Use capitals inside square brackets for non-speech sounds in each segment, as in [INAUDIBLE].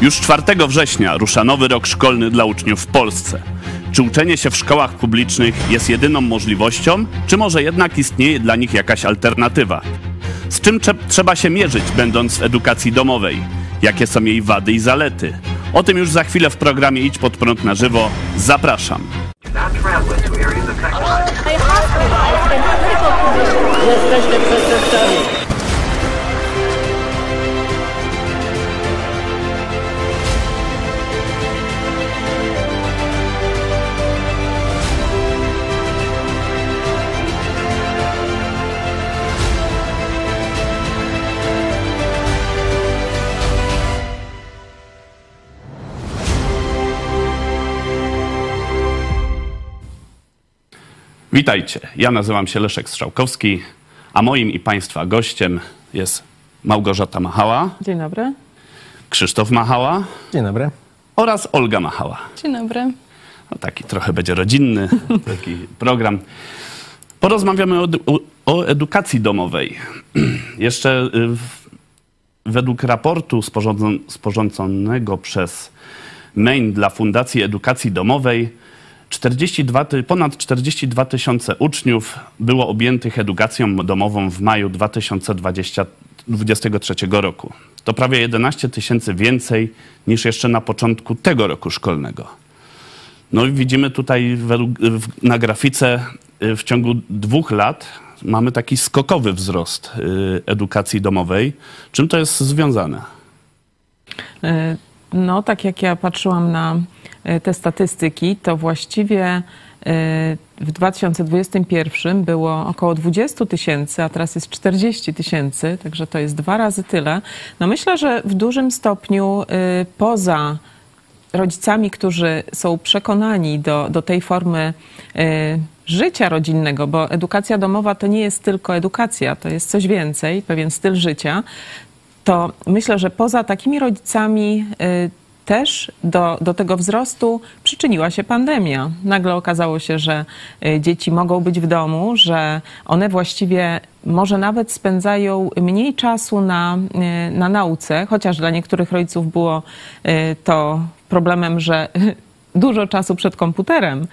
Już 4 września rusza nowy rok szkolny dla uczniów w Polsce. Czy uczenie się w szkołach publicznych jest jedyną możliwością, czy może jednak istnieje dla nich jakaś alternatywa? Z czym trze- trzeba się mierzyć, będąc w edukacji domowej? Jakie są jej wady i zalety? O tym już za chwilę w programie Idź pod prąd na żywo. Zapraszam. not traveling Witajcie. Ja nazywam się Leszek Strzałkowski, a moim i Państwa gościem jest Małgorzata Machała, Dzień dobry. Krzysztof Machała Dzień dobry. oraz Olga Machała. Dzień dobry. No, taki trochę będzie rodzinny [LAUGHS] taki program. Porozmawiamy o, o edukacji domowej. [CLEARS THROAT] Jeszcze y, w, według raportu sporządzon, sporządzonego przez Main dla Fundacji Edukacji Domowej 42, ty- ponad 42 tysiące uczniów było objętych edukacją domową w maju 2023 roku. To prawie 11 tysięcy więcej niż jeszcze na początku tego roku szkolnego. No i widzimy tutaj na grafice y, w ciągu dwóch lat mamy taki skokowy wzrost y, edukacji domowej. Czym to jest związane? E, No, tak jak ja patrzyłam na te statystyki, to właściwie e, w 2021 było około 20 tysięcy, a teraz jest 40 tysięcy, także to jest dwa razy tyle. No myślę, że w dużym stopniu e, poza rodzicami, którzy są przekonani do, do tej formy e, życia rodzinnego, bo edukacja domowa to nie jest tylko edukacja, to jest coś więcej, pewien styl życia, to myślę, że poza takimi rodzicami też do, do tego wzrostu przyczyniła się pandemia. Nagle okazało się, że y, dzieci mogą być w domu, że one właściwie może nawet spędzają mniej czasu na, y, na nauce, chociaż dla niektórych rodziców było y, to problemem, że [LAUGHS] dużo czasu przed komputerem,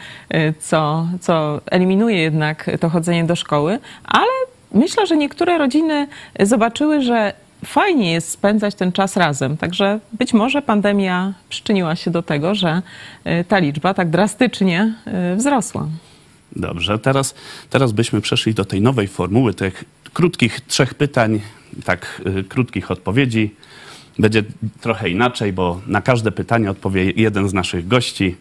co, co eliminuje jednak to chodzenie do szkoły, ale myślę, że niektóre rodziny zobaczyły, że fajnie jest spędzać ten czas razem. Także być może pandemia przyczyniła się do tego, że y, ta liczba tak drastycznie y, wzrosła. Dobrze, teraz, teraz byśmy przeszli do tej nowej formuły, tych krótkich trzech pytań, tak y, krótkich odpowiedzi. Będzie trochę inaczej, bo na każde pytanie odpowie jeden z naszych gości.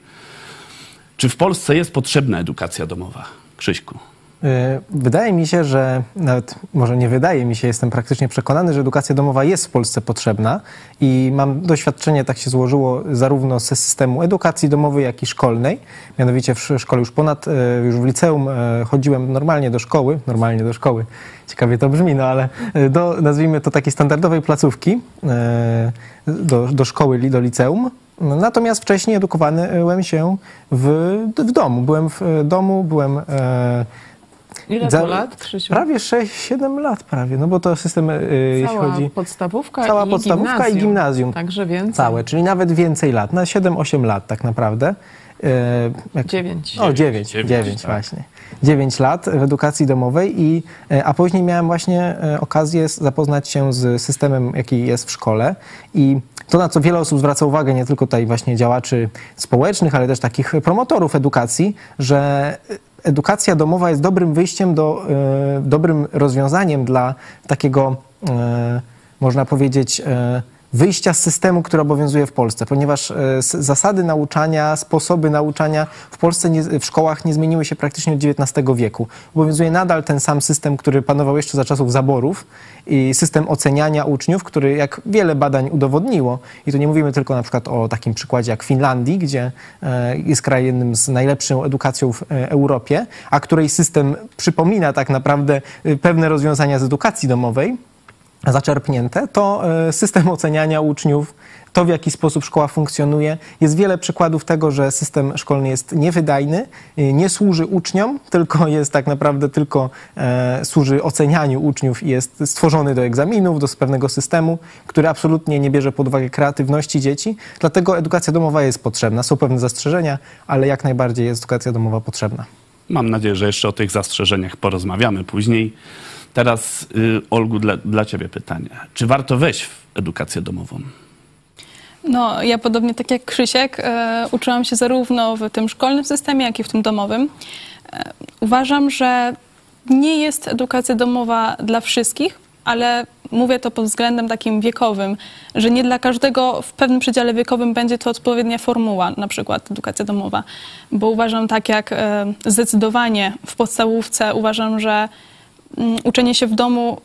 Czy w Polsce jest potrzebna edukacja domowa? Krzyśku. Y, Wydaje mi się, że nawet może nie wydaje mi się, jestem praktycznie przekonany, że edukacja domowa jest w Polsce potrzebna i mam doświadczenie, tak się złożyło, zarówno ze systemu edukacji domowej, jak i szkolnej. Mianowicie w sz- szkole już ponad, y, już w liceum y, chodziłem normalnie do szkoły, normalnie do szkoły, ciekawie to brzmi, no ale do, nazwijmy to takiej standardowej placówki, do, do szkoły, do liceum. Natomiast wcześniej edukowałem się w, w domu. Byłem w domu, byłem Ile za- to lat, Krzysiu? Prawie 6-7 lat prawie, no bo to system, y, jeśli Cała chodzi podstawówka cała i podstawówka gimnazjum. i gimnazjum. Także więcej. całe, czyli nawet więcej lat, na 7-8 lat tak naprawdę. Y, jak- Dziewięć. O, 9, Dziewięć, 9 tak. właśnie. 9 lat w edukacji domowej, i, y, a później miałem właśnie okazję zapoznać się z systemem, jaki jest w szkole i to, na co wiele osób zwraca uwagę, nie tylko tutaj właśnie działaczy społecznych, ale też takich promotorów edukacji, że edukacja domowa jest dobrym wyjściem, do, e, dobrym rozwiązaniem dla takiego, e, można powiedzieć, e, wyjścia z systemu, który obowiązuje w Polsce, ponieważ e, zasady nauczania, sposoby nauczania w Polsce nie, w szkołach nie zmieniły się praktycznie od XIX wieku. Obowiązuje nadal ten sam system, który panował jeszcze za czasów zaborów i system oceniania uczniów, który jak wiele badań udowodniło, i tu nie mówimy tylko na przykład o takim przykładzie jak Finlandii, gdzie e, jest kraj jednym z najlepszą edukacją w e, Europie, a której system przypomina tak naprawdę pewne rozwiązania z edukacji domowej, zaczerpnięte, to e, system oceniania uczniów, to w jaki sposób szkoła funkcjonuje. Jest wiele przykładów tego, że system szkolny jest niewydajny, y, nie służy uczniom, tylko jest tak naprawdę tylko e, służy ocenianiu uczniów i jest stworzony do egzaminów, do pewnego systemu, który absolutnie nie bierze pod uwagę kreatywności dzieci. Dlatego edukacja domowa jest potrzebna. Są pewne zastrzeżenia, ale jak najbardziej jest edukacja domowa potrzebna. Mam nadzieję, że jeszcze o tych zastrzeżeniach porozmawiamy później. Teraz, y, Olgu, dla, dla Ciebie pytanie. Czy warto wejść w edukację domową? No, ja podobnie tak jak Krzysiek, e, uczyłam się zarówno w tym szkolnym systemie, jak i w tym domowym. E, uważam, że nie jest edukacja domowa dla wszystkich, ale mówię to pod względem takim wiekowym, że nie dla każdego w pewnym przedziale wiekowym będzie to odpowiednia formuła, na przykład edukacja domowa. Bo uważam tak jak e, zdecydowanie w podstawówce uważam, że uczenie się w domu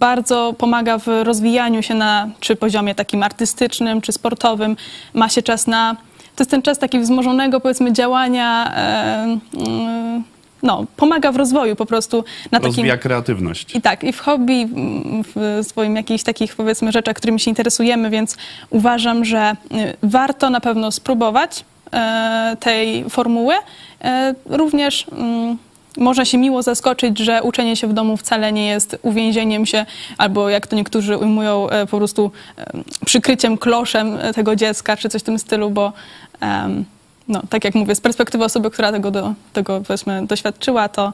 bardzo pomaga w rozwijaniu się na czy poziomie takim artystycznym, czy sportowym. Ma się czas na. To jest ten czas taki wzmożonego, powiedzmy, działania. E, mm, no, pomaga w rozwoju po prostu na takim. Rozwija kreatywność. I tak, i w hobby, mm, w swoim jakichś takich powiedzmy rzeczach, którymi się interesujemy, więc uważam, że y, warto na pewno spróbować e, tej formuły. E, również mm, można się miło zaskoczyć, że uczenie się w domu wcale nie jest uwięzieniem się, albo jak to niektórzy ujmują, e, po prostu e, przykryciem kloszem e, tego dziecka, czy coś w tym stylu, bo no, tak jak mówię, z perspektywy osoby, która tego, do, tego powiedzmy doświadczyła, to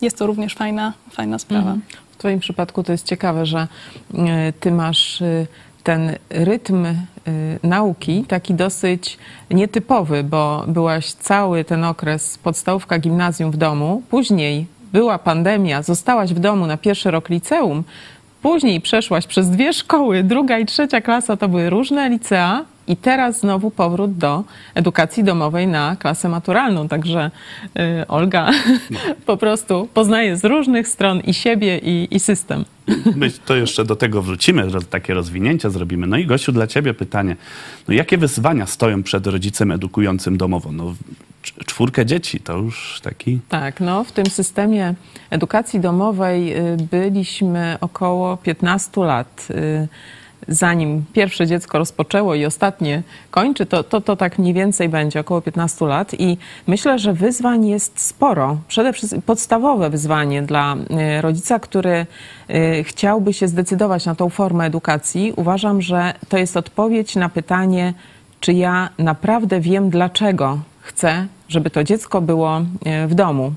jest to również fajna, fajna sprawa. W Twoim przypadku to jest ciekawe, że Ty masz e, ten rytm nauki taki dosyć nietypowy, bo byłaś cały ten okres podstawówka, gimnazjum w domu, później była pandemia, zostałaś w domu na pierwszy rok liceum, później przeszłaś przez dwie szkoły, druga i trzecia klasa to były różne licea, i teraz znowu powrót do edukacji domowej na klasę maturalną. Także y, Olga [LAUGHS] po prostu poznaje z różnych stron i siebie, i, i system. [LAUGHS] My to jeszcze do tego wrócimy, takie rozwinięcia zrobimy. No i Gosiu, dla ciebie pytanie. No jakie wyzwania stoją przed rodzicem edukującym domowo? No, cz- czwórkę dzieci to już taki... Tak, no w tym systemie edukacji domowej y, byliśmy około 15 lat. Zanim pierwsze dziecko rozpoczęło i ostatnie kończy, to, to, to tak mniej więcej będzie, około 15 lat. I myślę, że wyzwań jest sporo. Przede wszystkim podstawowe wyzwanie dla y, rodzica, który y, chciałby się zdecydować na tą formę edukacji. Uważam, że to jest odpowiedź na pytanie, czy ja naprawdę wiem, dlaczego chcę, żeby to dziecko było y, w domu.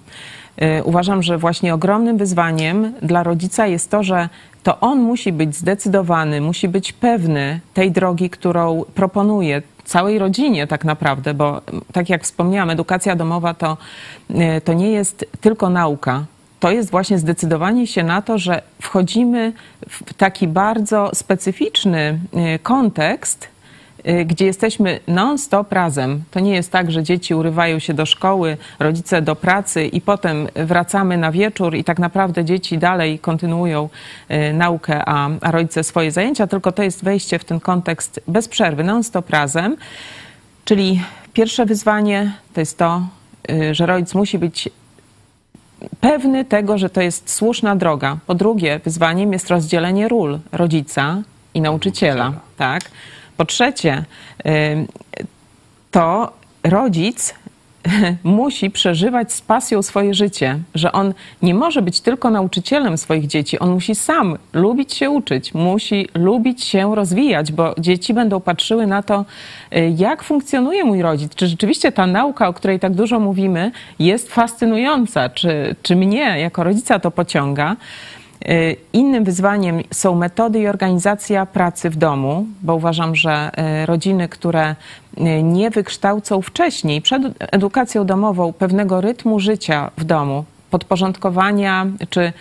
Y, Uważam, że właśnie ogromnym wyzwaniem dla rodzica jest to, że to on musi być zdecydowany, musi być pewny tej drogi, którą proponuje całej rodzinie tak naprawdę, bo tak jak wspomniałam, edukacja domowa to, y, to nie jest tylko nauka. To jest właśnie zdecydowanie się na to, że wchodzimy w taki bardzo specyficzny y, kontekst, gdzie jesteśmy non-stop razem. To nie jest tak, że dzieci urywają się do szkoły, rodzice do pracy i potem wracamy na wieczór i tak naprawdę dzieci dalej kontynuują y, naukę, a, a rodzice swoje zajęcia, tylko to jest wejście w ten kontekst bez przerwy, non-stop razem. Czyli pierwsze wyzwanie to jest to, y, że rodzic musi być pewny tego, że to jest słuszna droga. Po drugie, wyzwaniem jest rozdzielenie ról rodzica i nauczyciela. Tak? Po trzecie, to rodzic [LAUGHS] musi przeżywać z pasją swoje życie, że on nie może być tylko nauczycielem swoich dzieci, on musi sam lubić się uczyć, musi lubić się rozwijać, bo dzieci będą patrzyły na to, y, jak funkcjonuje mój rodzic, czy rzeczywiście ta nauka, o której tak dużo mówimy, jest fascynująca, czy, czy mnie jako rodzica to pociąga. Y, Innym wyzwaniem są metody i organizacja pracy w domu, bo uważam, że y, rodziny, które y, nie wykształcą wcześniej, przed edukacją domową, pewnego rytmu życia w domu, podporządkowania czy y,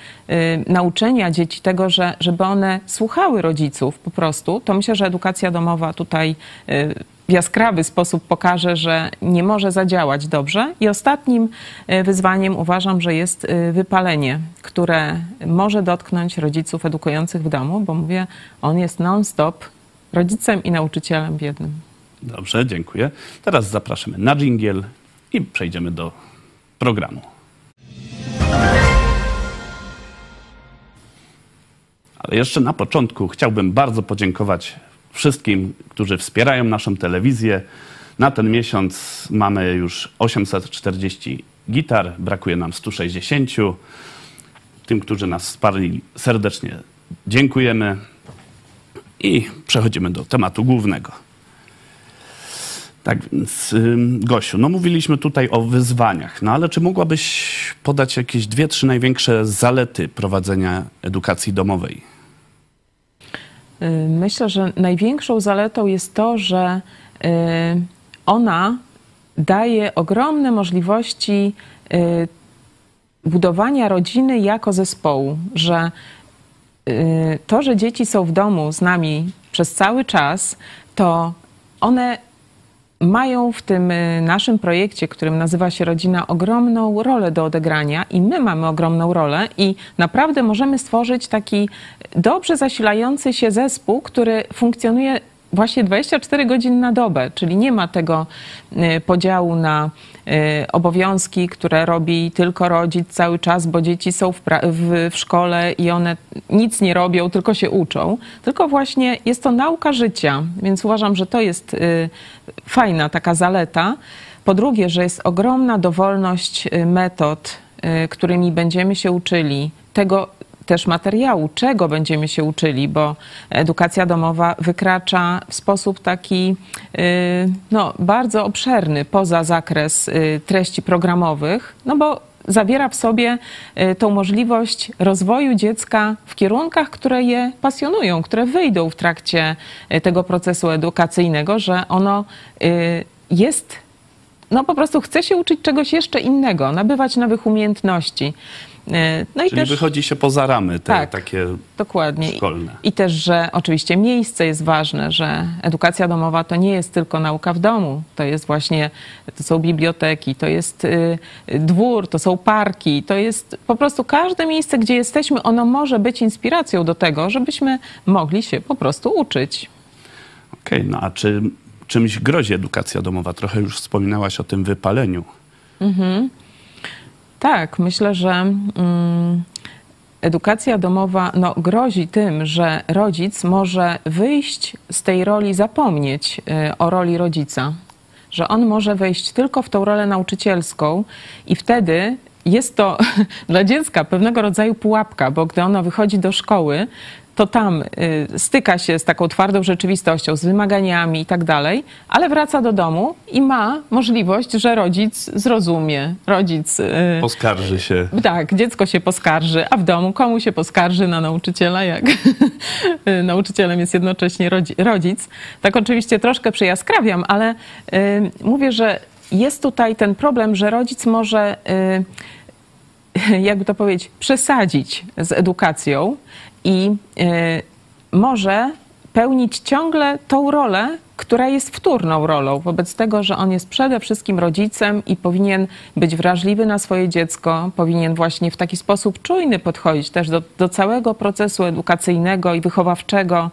nauczenia dzieci tego, że, żeby one słuchały rodziców po prostu, to myślę, że edukacja domowa tutaj y, w jaskrawy sposób pokaże, że nie może zadziałać dobrze. I ostatnim y, wyzwaniem uważam, że jest wypalenie, które może dotknąć rodziców edukujących w domu, bo mówię, on jest non-stop rodzicem i nauczycielem w jednym. Dobrze, dziękuję. Teraz zapraszamy na dżingiel i przejdziemy do programu. Ale jeszcze na początku chciałbym bardzo podziękować wszystkim, którzy wspierają naszą telewizję. Na ten miesiąc mamy już 840 gitar, brakuje nam 160. Tym, którzy nas wsparli, serdecznie dziękujemy. I przechodzimy do tematu głównego. Tak więc, Gosiu, no mówiliśmy tutaj o wyzwaniach, no ale czy mogłabyś podać jakieś dwie, trzy największe zalety prowadzenia edukacji domowej? Y, Myślę, że największą zaletą jest to, że y, ona daje ogromne możliwości y, budowania rodziny jako zespołu, że to, że dzieci są w domu z nami przez cały czas, to one mają w tym y, naszym projekcie, którym nazywa się Rodzina, ogromną rolę do odegrania i my mamy ogromną rolę i naprawdę możemy stworzyć taki dobrze zasilający się zespół, który funkcjonuje właśnie 24 godziny na dobę, czyli nie ma tego y, podziału na obowiązki, które robi tylko rodzic cały czas, bo dzieci są w, w, w szkole i one nic nie robią, tylko się uczą, tylko właśnie jest to nauka życia, więc uważam, że to jest y, fajna taka zaleta. Po drugie, że jest ogromna dowolność y, metod, y, którymi będziemy się uczyli, tego też materiału, czego będziemy się uczyli, bo edukacja domowa wykracza w sposób taki y, no, bardzo obszerny poza zakres y, treści programowych, no bo zawiera w sobie y, tą możliwość rozwoju dziecka w kierunkach, które je pasjonują, które wyjdą w trakcie tego procesu edukacyjnego, że ono jest no po prostu chce się uczyć czegoś jeszcze innego, nabywać nowych umiejętności. Y, No i Czyli też wychodzi się poza ramy te Tak. takie dokładnie. szkolne. I też, że oczywiście miejsce jest ważne, że edukacja domowa to nie jest tylko nauka w domu. To jest właśnie, to są biblioteki, to jest y, dwór, to są parki, to jest po prostu każde miejsce, gdzie jesteśmy, ono może być inspiracją do tego, żebyśmy mogli się po prostu uczyć. Okej, no a czy czymś grozi edukacja domowa? Trochę już wspominałaś o tym wypaleniu. Tak, myślę, że mm, edukacja domowa no, grozi tym, że rodzic może wyjść z tej roli, zapomnieć y, o roli rodzica, że on może wejść tylko w tą rolę nauczycielską i wtedy jest to [LAUGHS] dla dziecka pewnego rodzaju pułapka, bo gdy ono wychodzi do szkoły, to tam y, styka się z taką twardą rzeczywistością, z wymaganiami i tak dalej, ale wraca do domu i ma możliwość, że rodzic zrozumie, rodzic y, Poskarży się. tak, dziecko się poskarży, a w domu komu się poskarży na nauczyciela, jak [LAUGHS] nauczycielem jest jednocześnie rodzi- rodzic. Tak oczywiście troszkę przejaskrawiam, ale y, mówię, że jest tutaj ten problem, że rodzic może, [LAUGHS] jakby to powiedzieć, przesadzić z edukacją i y, może pełnić ciągle tą rolę, która jest wtórną rolą, wobec tego, że on jest przede wszystkim rodzicem i powinien być wrażliwy na swoje dziecko, powinien właśnie w taki sposób czujny podchodzić też do, do całego procesu edukacyjnego i wychowawczego,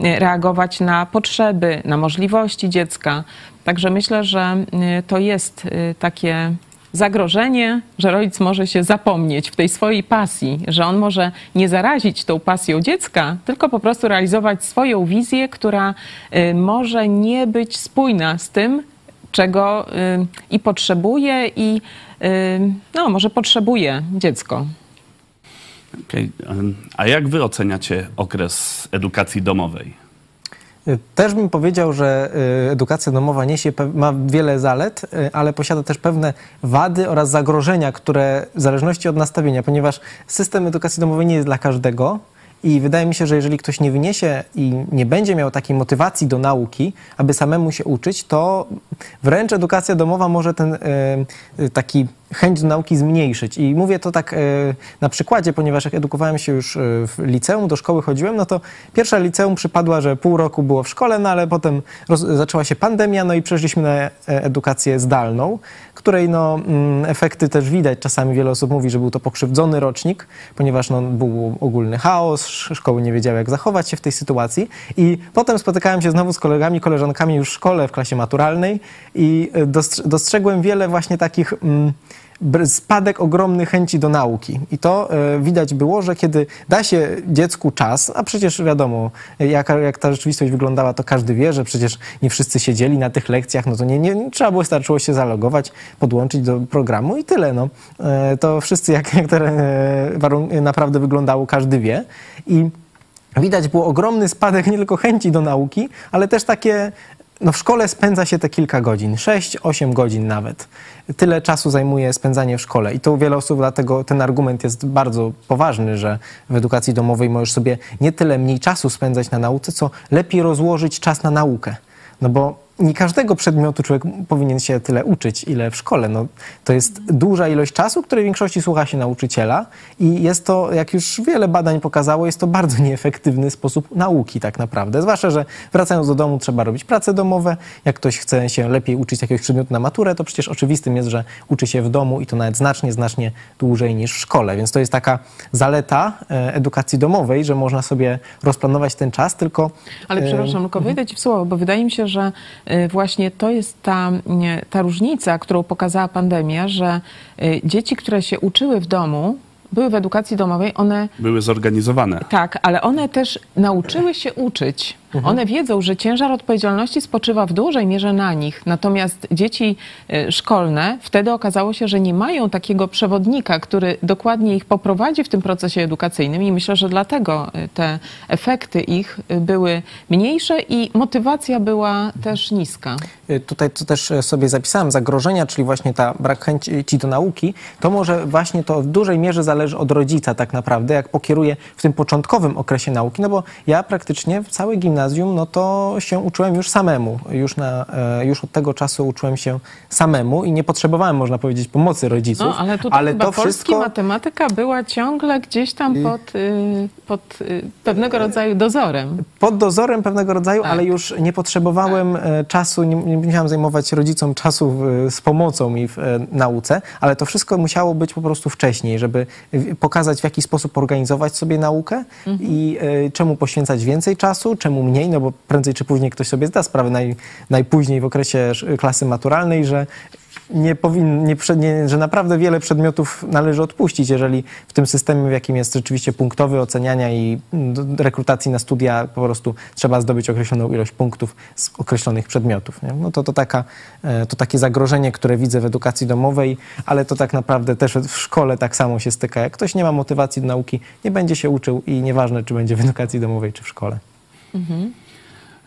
y, reagować na potrzeby, na możliwości dziecka. Także myślę, że y, to jest takie zagrożenie, że rodzic może się zapomnieć w tej swojej pasji, że on może nie zarazić tą pasją dziecka, tylko po prostu realizować swoją wizję, która y, może nie być spójna z tym, czego y, i potrzebuje, i y, no, może potrzebuje dziecko. Em, A jak wy oceniacie okres edukacji domowej? Też bym powiedział, że y, edukacja domowa niesie, ma wiele zalet, y, ale posiada też pewne wady oraz zagrożenia, które w zależności od nastawienia, ponieważ system edukacji domowej nie jest dla każdego. I wydaje mi się, że jeżeli ktoś nie wyniesie i nie będzie miał takiej motywacji do nauki, aby samemu się uczyć, to wręcz edukacja domowa może ten y, taki chęć do nauki zmniejszyć. I mówię to tak y, na przykładzie, ponieważ jak edukowałem się już y, w liceum, do szkoły chodziłem, no to pierwsza liceum przypadła, że pół roku było w szkole, no ale potem zaczęła się pandemia, no i przeszliśmy na e, edukację zdalną, której no, mm, efekty też widać. Czasami wiele osób mówi, że był to pokrzywdzony rocznik, ponieważ no, był ogólny chaos, sz- szkoły nie wiedziały, jak zachować się w tej sytuacji. I potem spotykałem się znowu z kolegami, koleżankami już w szkole, w klasie maturalnej i dostrz- dostrzegłem wiele właśnie takich mm, spadek ogromny chęci do nauki. I to e, widać było, że kiedy da się dziecku czas, a przecież wiadomo, jak, jak ta rzeczywistość wyglądała, to każdy wie, że przecież nie wszyscy siedzieli na tych lekcjach, no to nie, nie, trzeba było, starczyło się zalogować, podłączyć do programu i tyle. No. E, to wszyscy, jak, jak e, naprawdę wyglądało, każdy wie. I widać było ogromny spadek nie tylko chęci do nauki, ale też takie, no w szkole spędza się te kilka godzin, 6-8 godzin nawet. Tyle czasu zajmuje spędzanie w szkole i to wiele osób, dlatego ten argument jest bardzo poważny, że w edukacji domowej możesz sobie nie tyle mniej czasu spędzać na nauce, co lepiej rozłożyć czas na naukę. No bo nie każdego przedmiotu człowiek powinien się tyle uczyć, ile w szkole. No, to jest duża ilość czasu, której w większości słucha się nauczyciela i jest to, jak już wiele badań pokazało, jest to bardzo [LAUGHS] nieefektywny sposób nauki tak naprawdę. Zwłaszcza, że wracając do domu trzeba robić prace domowe. Jak ktoś chce się lepiej uczyć jakiegoś przedmiotu na maturę, to przecież oczywistym jest, że uczy się w domu i to nawet znacznie, znacznie dłużej niż w szkole. Więc to jest taka zaleta e, edukacji domowej, że można sobie rozplanować ten czas, tylko... Ale e, przepraszam, tylko wejdę ci w słowo, bo wydaje mi się, że właśnie to jest ta, ta różnica, którą pokazała pandemia, że y, dzieci, które się uczyły w domu, były w edukacji domowej, one Były zorganizowane. tak, ale one też nauczyły się uczyć. One wiedzą, że ciężar odpowiedzialności spoczywa w dużej mierze na nich. Natomiast dzieci y, szkolne wtedy okazało się, że nie mają takiego przewodnika, który dokładnie ich poprowadzi w tym procesie edukacyjnym i myślę, że dlatego y, te efekty ich y, były mniejsze i motywacja była też niska. Tutaj to też e, sobie zapisałem, zagrożenia, czyli właśnie ta brak chęci do nauki, to może właśnie to w dużej mierze zależy od rodzica tak naprawdę, jak pokieruje w tym początkowym okresie nauki, no bo ja praktycznie w całej gimnazjum, no to się uczyłem już samemu, już, na, e, już od tego czasu uczyłem się samemu i nie potrzebowałem, można powiedzieć, pomocy rodziców. No, ale tutaj chyba to polski wszystko... matematyka była ciągle gdzieś tam pod, y, pod y, pewnego rodzaju dozorem. pod dozorem pewnego rodzaju, Tak. ale już nie potrzebowałem e, czasu, nie, nie musiałem zajmować rodzicom czasu z pomocą mi w e, nauce, ale to wszystko musiało być po prostu wcześniej, żeby pokazać w jaki sposób organizować sobie naukę i e, czemu poświęcać więcej czasu, czemu mniej, no bo prędzej czy później ktoś sobie zda sprawę naj, najpóźniej w okresie klasy maturalnej, że nie powin, nie, nie, że naprawdę wiele przedmiotów należy odpuścić, jeżeli w tym systemie, w jakim jest rzeczywiście punktowy oceniania i mm, rekrutacji na studia, po prostu trzeba zdobyć określoną ilość punktów z określonych przedmiotów. Nie? No to, to, taka, e, to takie zagrożenie, które widzę w edukacji domowej, ale to tak naprawdę też w szkole tak samo się styka. Jak ktoś nie ma motywacji do nauki, nie będzie się uczył i nieważne, czy będzie w edukacji domowej, czy w szkole.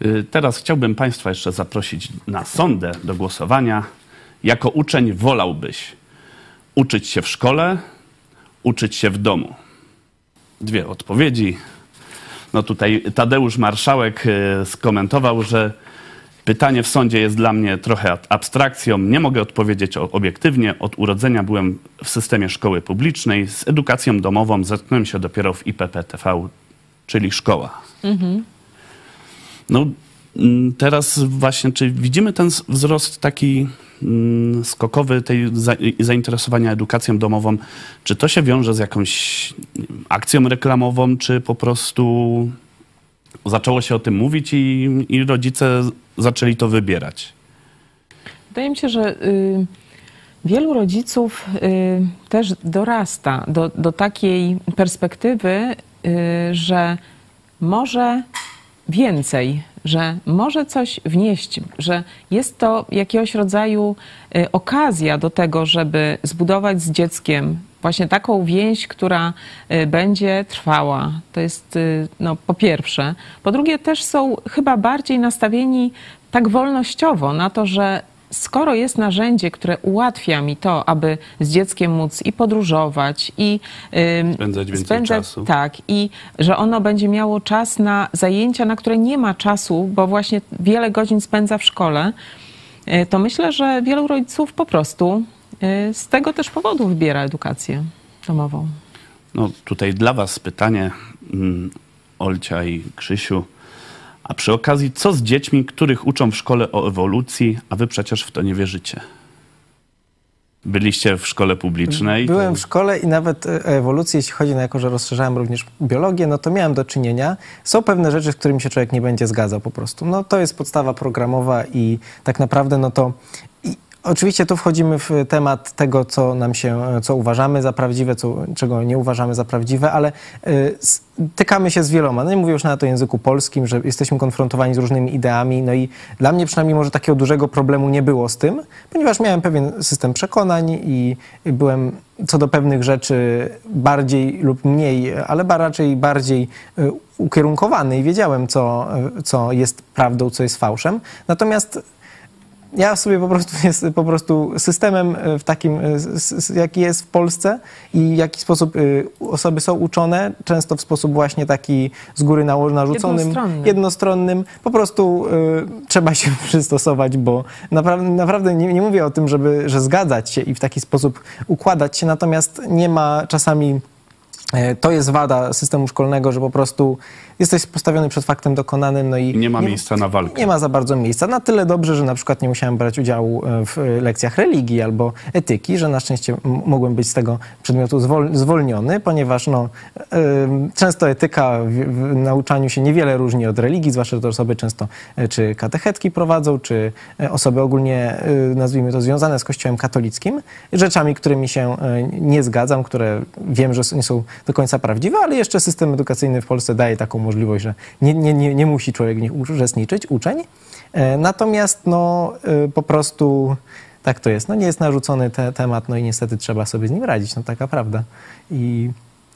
Y, Teraz chciałbym Państwa jeszcze zaprosić na sondę do głosowania. Jako uczeń wolałbyś uczyć się w szkole, uczyć się w domu? Dwie odpowiedzi. No tutaj Tadeusz Marszałek y, skomentował, że pytanie w sądzie jest dla mnie trochę ab- abstrakcją. Nie mogę odpowiedzieć obiektywnie. Od urodzenia byłem w systemie szkoły publicznej. Z edukacją domową zetknąłem się dopiero w IPPTV, czyli szkoła. No mm, teraz właśnie, czy widzimy ten wzrost taki mm, skokowy tej za, zainteresowania edukacją domową? Czy to się wiąże z jakąś akcją reklamową, czy po prostu zaczęło się o tym mówić i, i rodzice zaczęli to wybierać? Wydaje mi się, że y, wielu rodziców y, też dorasta do, do takiej perspektywy, y, że może więcej, że może coś wnieść, że jest to jakiegoś rodzaju y, okazja do tego, żeby zbudować z dzieckiem właśnie taką więź, która y, będzie trwała. To jest y, no, po pierwsze. Po drugie, też są chyba bardziej nastawieni tak wolnościowo na to, że skoro jest narzędzie, które ułatwia mi to, aby z dzieckiem móc i podróżować, i ym, Spędzać więcej czasu. Tak, i że ono będzie miało czas na zajęcia, na które nie ma czasu, bo właśnie wiele godzin spędza w szkole, y, to myślę, że wielu rodziców po prostu y, z tego też powodu wybiera edukację domową. No tutaj dla was pytanie, mm, Olcia i Krzysiu. A przy okazji, co z dziećmi, których uczą w szkole o ewolucji, a wy przecież w to nie wierzycie? Byliście w szkole publicznej. Byłem to- w szkole i nawet e, ewolucję, jeśli chodzi na jako, że rozszerzałem również biologię, no to miałem do czynienia. Są pewne rzeczy, z którymi się człowiek nie będzie zgadzał po prostu. No to jest podstawa programowa i tak naprawdę no to Oczywiście tu wchodzimy w temat tego, co nam się, co uważamy za prawdziwe, co, czego nie uważamy za prawdziwe, ale y, stykamy się z wieloma. No nie mówię już nawet o języku polskim, że jesteśmy konfrontowani z różnymi ideami, no i dla mnie przynajmniej może takiego dużego problemu nie było z tym, ponieważ miałem pewien system przekonań i byłem co do pewnych rzeczy bardziej lub mniej, ale raczej bardziej y, ukierunkowany i wiedziałem, co, y, co jest prawdą, co jest fałszem. Natomiast ja sobie po prostu jest po prostu systemem e, w takim, e, jaki jest w Polsce i w jaki sposób y, osoby są uczone, często w sposób właśnie taki z góry narzuconym, Jednostronny. jednostronnym. Po prostu y, trzeba się [LAUGHS] przystosować, bo naprawdę, naprawdę nie, nie mówię o tym, żeby, że zgadzać się i w taki sposób układać się, natomiast nie ma czasami e, to jest wada systemu szkolnego, że po prostu jesteś postawiony przed faktem dokonanym, no i Nie ma miejsca na walkę. nie ma za bardzo miejsca. Na tyle dobrze, że na przykład nie musiałem brać udziału e, w e, lekcjach religii albo etyki, że na szczęście mogłem być z tego przedmiotu zwol- zwolniony, ponieważ no, em, często etyka w, w nauczaniu się niewiele różni od religii, zwłaszcza, że to osoby często e, czy katechetki prowadzą, czy e, osoby ogólnie, e, nazwijmy to, związane z kościołem katolickim, rzeczami, którymi się e, nie zgadzam, które wiem, że nie są do końca prawdziwe, ale jeszcze system edukacyjny w Polsce daje taką możliwość, że nie, nie, nie, nie musi człowiek w nich uczestniczyć, uczeń. E, Natomiast no, e, po prostu tak to jest. No, nie jest narzucony te, temat, no i niestety trzeba sobie z nim radzić, no taka prawda. I,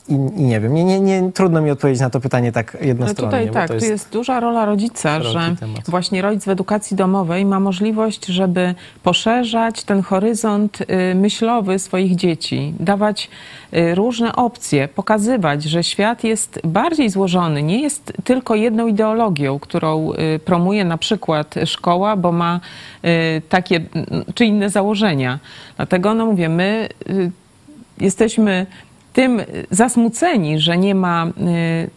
i, i nie wiem, nie, nie, nie, trudno mi odpowiedzieć na to pytanie tak Ale jednostronnie. tutaj tak, to tu jest duża rola rodzica, że temat. właśnie rodzic w edukacji domowej ma możliwość, żeby poszerzać ten horyzont y, myślowy swoich dzieci, dawać y, różne opcje, pokazywać, że świat jest bardziej złożony, nie jest tylko jedną ideologią, którą y, promuje na przykład szkoła, bo ma takie czy inne założenia. Dlatego, no mówię, my jesteśmy tym zasmuceni, że nie ma y,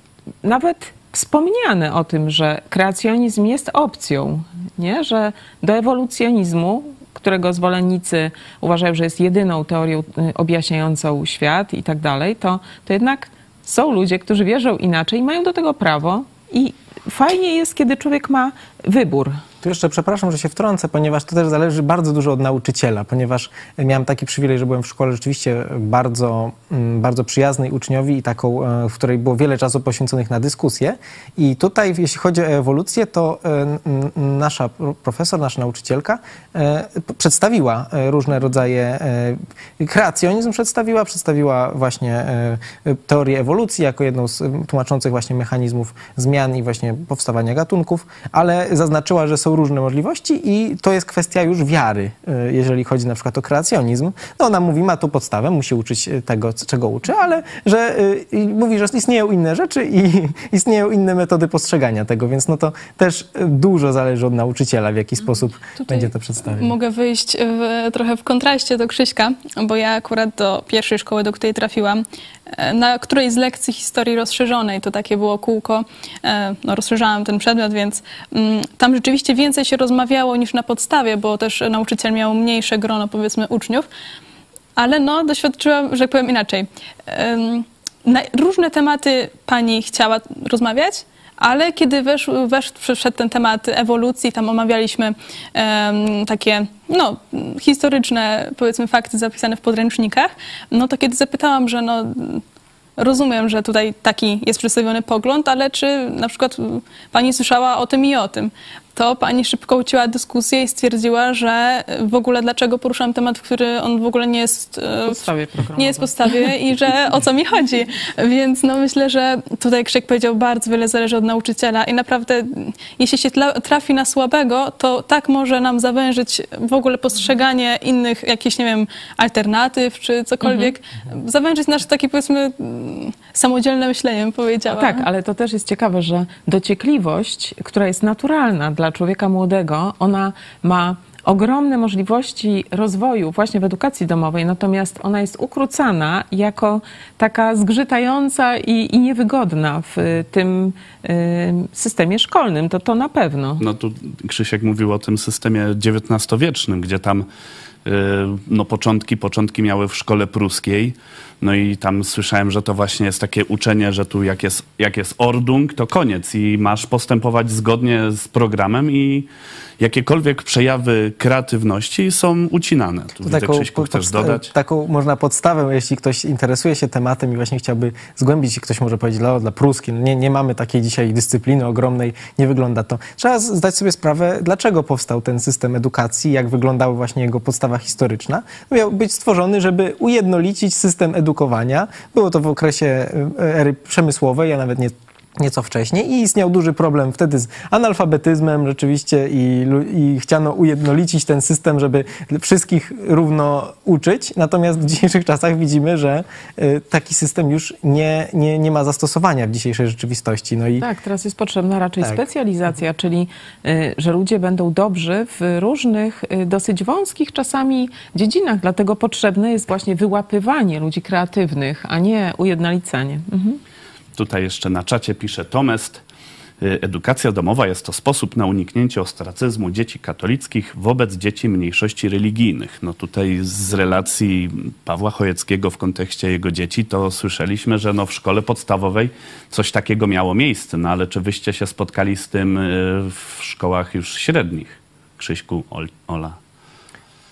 nawet wspomniane o tym, że kreacjonizm jest opcją, nie? że do ewolucjonizmu, którego zwolennicy uważają, że jest jedyną teorią y, objaśniającą świat i tak dalej, to, to jednak są ludzie, którzy wierzą inaczej i mają do tego prawo i fajnie jest, kiedy człowiek ma wybór. Tu jeszcze przepraszam, że się wtrącę, ponieważ to też zależy bardzo dużo od nauczyciela, ponieważ miałem taki przywilej, że byłem w szkole rzeczywiście bardzo, mm, bardzo przyjaznej uczniowi i taką, e, w której było wiele czasu poświęconych na dyskusję. I tutaj, jeśli chodzi o ewolucję, to e, nasza pro- profesor, nasza nauczycielka e, przedstawiła e, różne rodzaje e, kreacjonizm, przedstawiła, przedstawiła właśnie e, teorię ewolucji jako jedną z e, tłumaczących właśnie mechanizmów zmian i właśnie powstawania gatunków, ale zaznaczyła, że są różne możliwości i to jest kwestia już wiary, y, jeżeli chodzi na przykład o kreacjonizm. No ona mówi, ma tu podstawę, musi uczyć y, tego, czego uczy, ale że i mówi, że istnieją inne rzeczy i [LAUGHS] istnieją inne metody postrzegania tego, więc no to też dużo zależy od nauczyciela, w jaki sposób Tutaj będzie to przedstawione. Mogę wyjść w, trochę w kontraście do Krzyśka, bo ja akurat do pierwszej szkoły, do której trafiłam, e, na której z lekcji historii rozszerzonej, to takie było kółko, e, no rozszerzałam ten przedmiot, więc mm, tam rzeczywiście więcej się rozmawiało niż na podstawie, bo też nauczyciel miał mniejsze grono, powiedzmy, uczniów, ale no doświadczyłam, że powiem inaczej. Na różne tematy pani chciała rozmawiać, ale kiedy wesz, wesz, przyszedł ten temat ewolucji, tam omawialiśmy em, takie no, historyczne, powiedzmy, fakty zapisane w podręcznikach, no to kiedy zapytałam, że no, rozumiem, że tutaj taki jest przedstawiony pogląd, ale czy na przykład pani słyszała o tym i o tym, to pani szybko ucięła dyskusję i stwierdziła, że w ogóle dlaczego poruszam temat, który on w ogóle nie jest e, W podstawie nie jest podstawie i że o co mi chodzi. Więc no myślę, że tutaj Krzyk powiedział, bardzo wiele zależy od nauczyciela i naprawdę jeśli się trafi na słabego, to tak może nam zawężyć w ogóle postrzeganie innych jakichś, nie wiem, alternatyw czy cokolwiek. Zawężyć nasze takie powiedzmy mm, samodzielne myślenie, bym powiedziała. Tak, ale to też jest ciekawe, że dociekliwość, która jest naturalna dla człowieka młodego, ona ma ogromne możliwości rozwoju właśnie w edukacji domowej, natomiast ona jest ukrócana jako taka zgrzytająca i, i niewygodna w y, tym y, systemie szkolnym. To, to na pewno. No tu Krzysiek mówił o tym systemie XIX-wiecznym, gdzie tam no początki, początki miały w szkole pruskiej. No i tam słyszałem, że to właśnie jest takie uczenie, że tu jak jest, jak jest ordung, to koniec i masz postępować zgodnie z programem i jakiekolwiek przejawy kreatywności są ucinane. Tu widzę, Krzyśku, chcesz dodać? taką można podstawę, jeśli ktoś interesuje się tematem i właśnie chciałby zgłębić, ktoś może powiedzieć, no, dla pruski, no nie, nie mamy takiej dzisiaj dyscypliny ogromnej, nie wygląda to. Trzeba zdać sobie sprawę, dlaczego powstał ten system edukacji, jak wyglądała właśnie jego podstawa historyczna. Miał być stworzony, żeby ujednolicić system edukowania. Było to w okresie y, ery przemysłowej, a nawet nie nieco wcześniej i istniał duży problem wtedy z analfabetyzmem rzeczywiście i, i chciano ujednolicić ten system, żeby wszystkich równo uczyć. Natomiast w dzisiejszych czasach widzimy, że y, taki system już nie, nie, nie ma zastosowania w dzisiejszej rzeczywistości. No i Tak, teraz jest potrzebna raczej Tak. specjalizacja, czyli y, że ludzie będą dobrzy w różnych, y, dosyć wąskich czasami dziedzinach. Dlatego potrzebne jest właśnie wyłapywanie ludzi kreatywnych, a nie ujednolicanie. Mhm. Tutaj jeszcze na czacie pisze Tomest. y, Edukacja domowa jest to sposób na uniknięcie ostracyzmu dzieci katolickich wobec dzieci mniejszości religijnych. No tutaj z relacji Pawła Chojeckiego w kontekście jego dzieci to słyszeliśmy, że no w szkole podstawowej coś takiego miało miejsce. No ale czy wyście się spotkali z tym y, w szkołach już średnich? Krzyśku, Ol- Ola.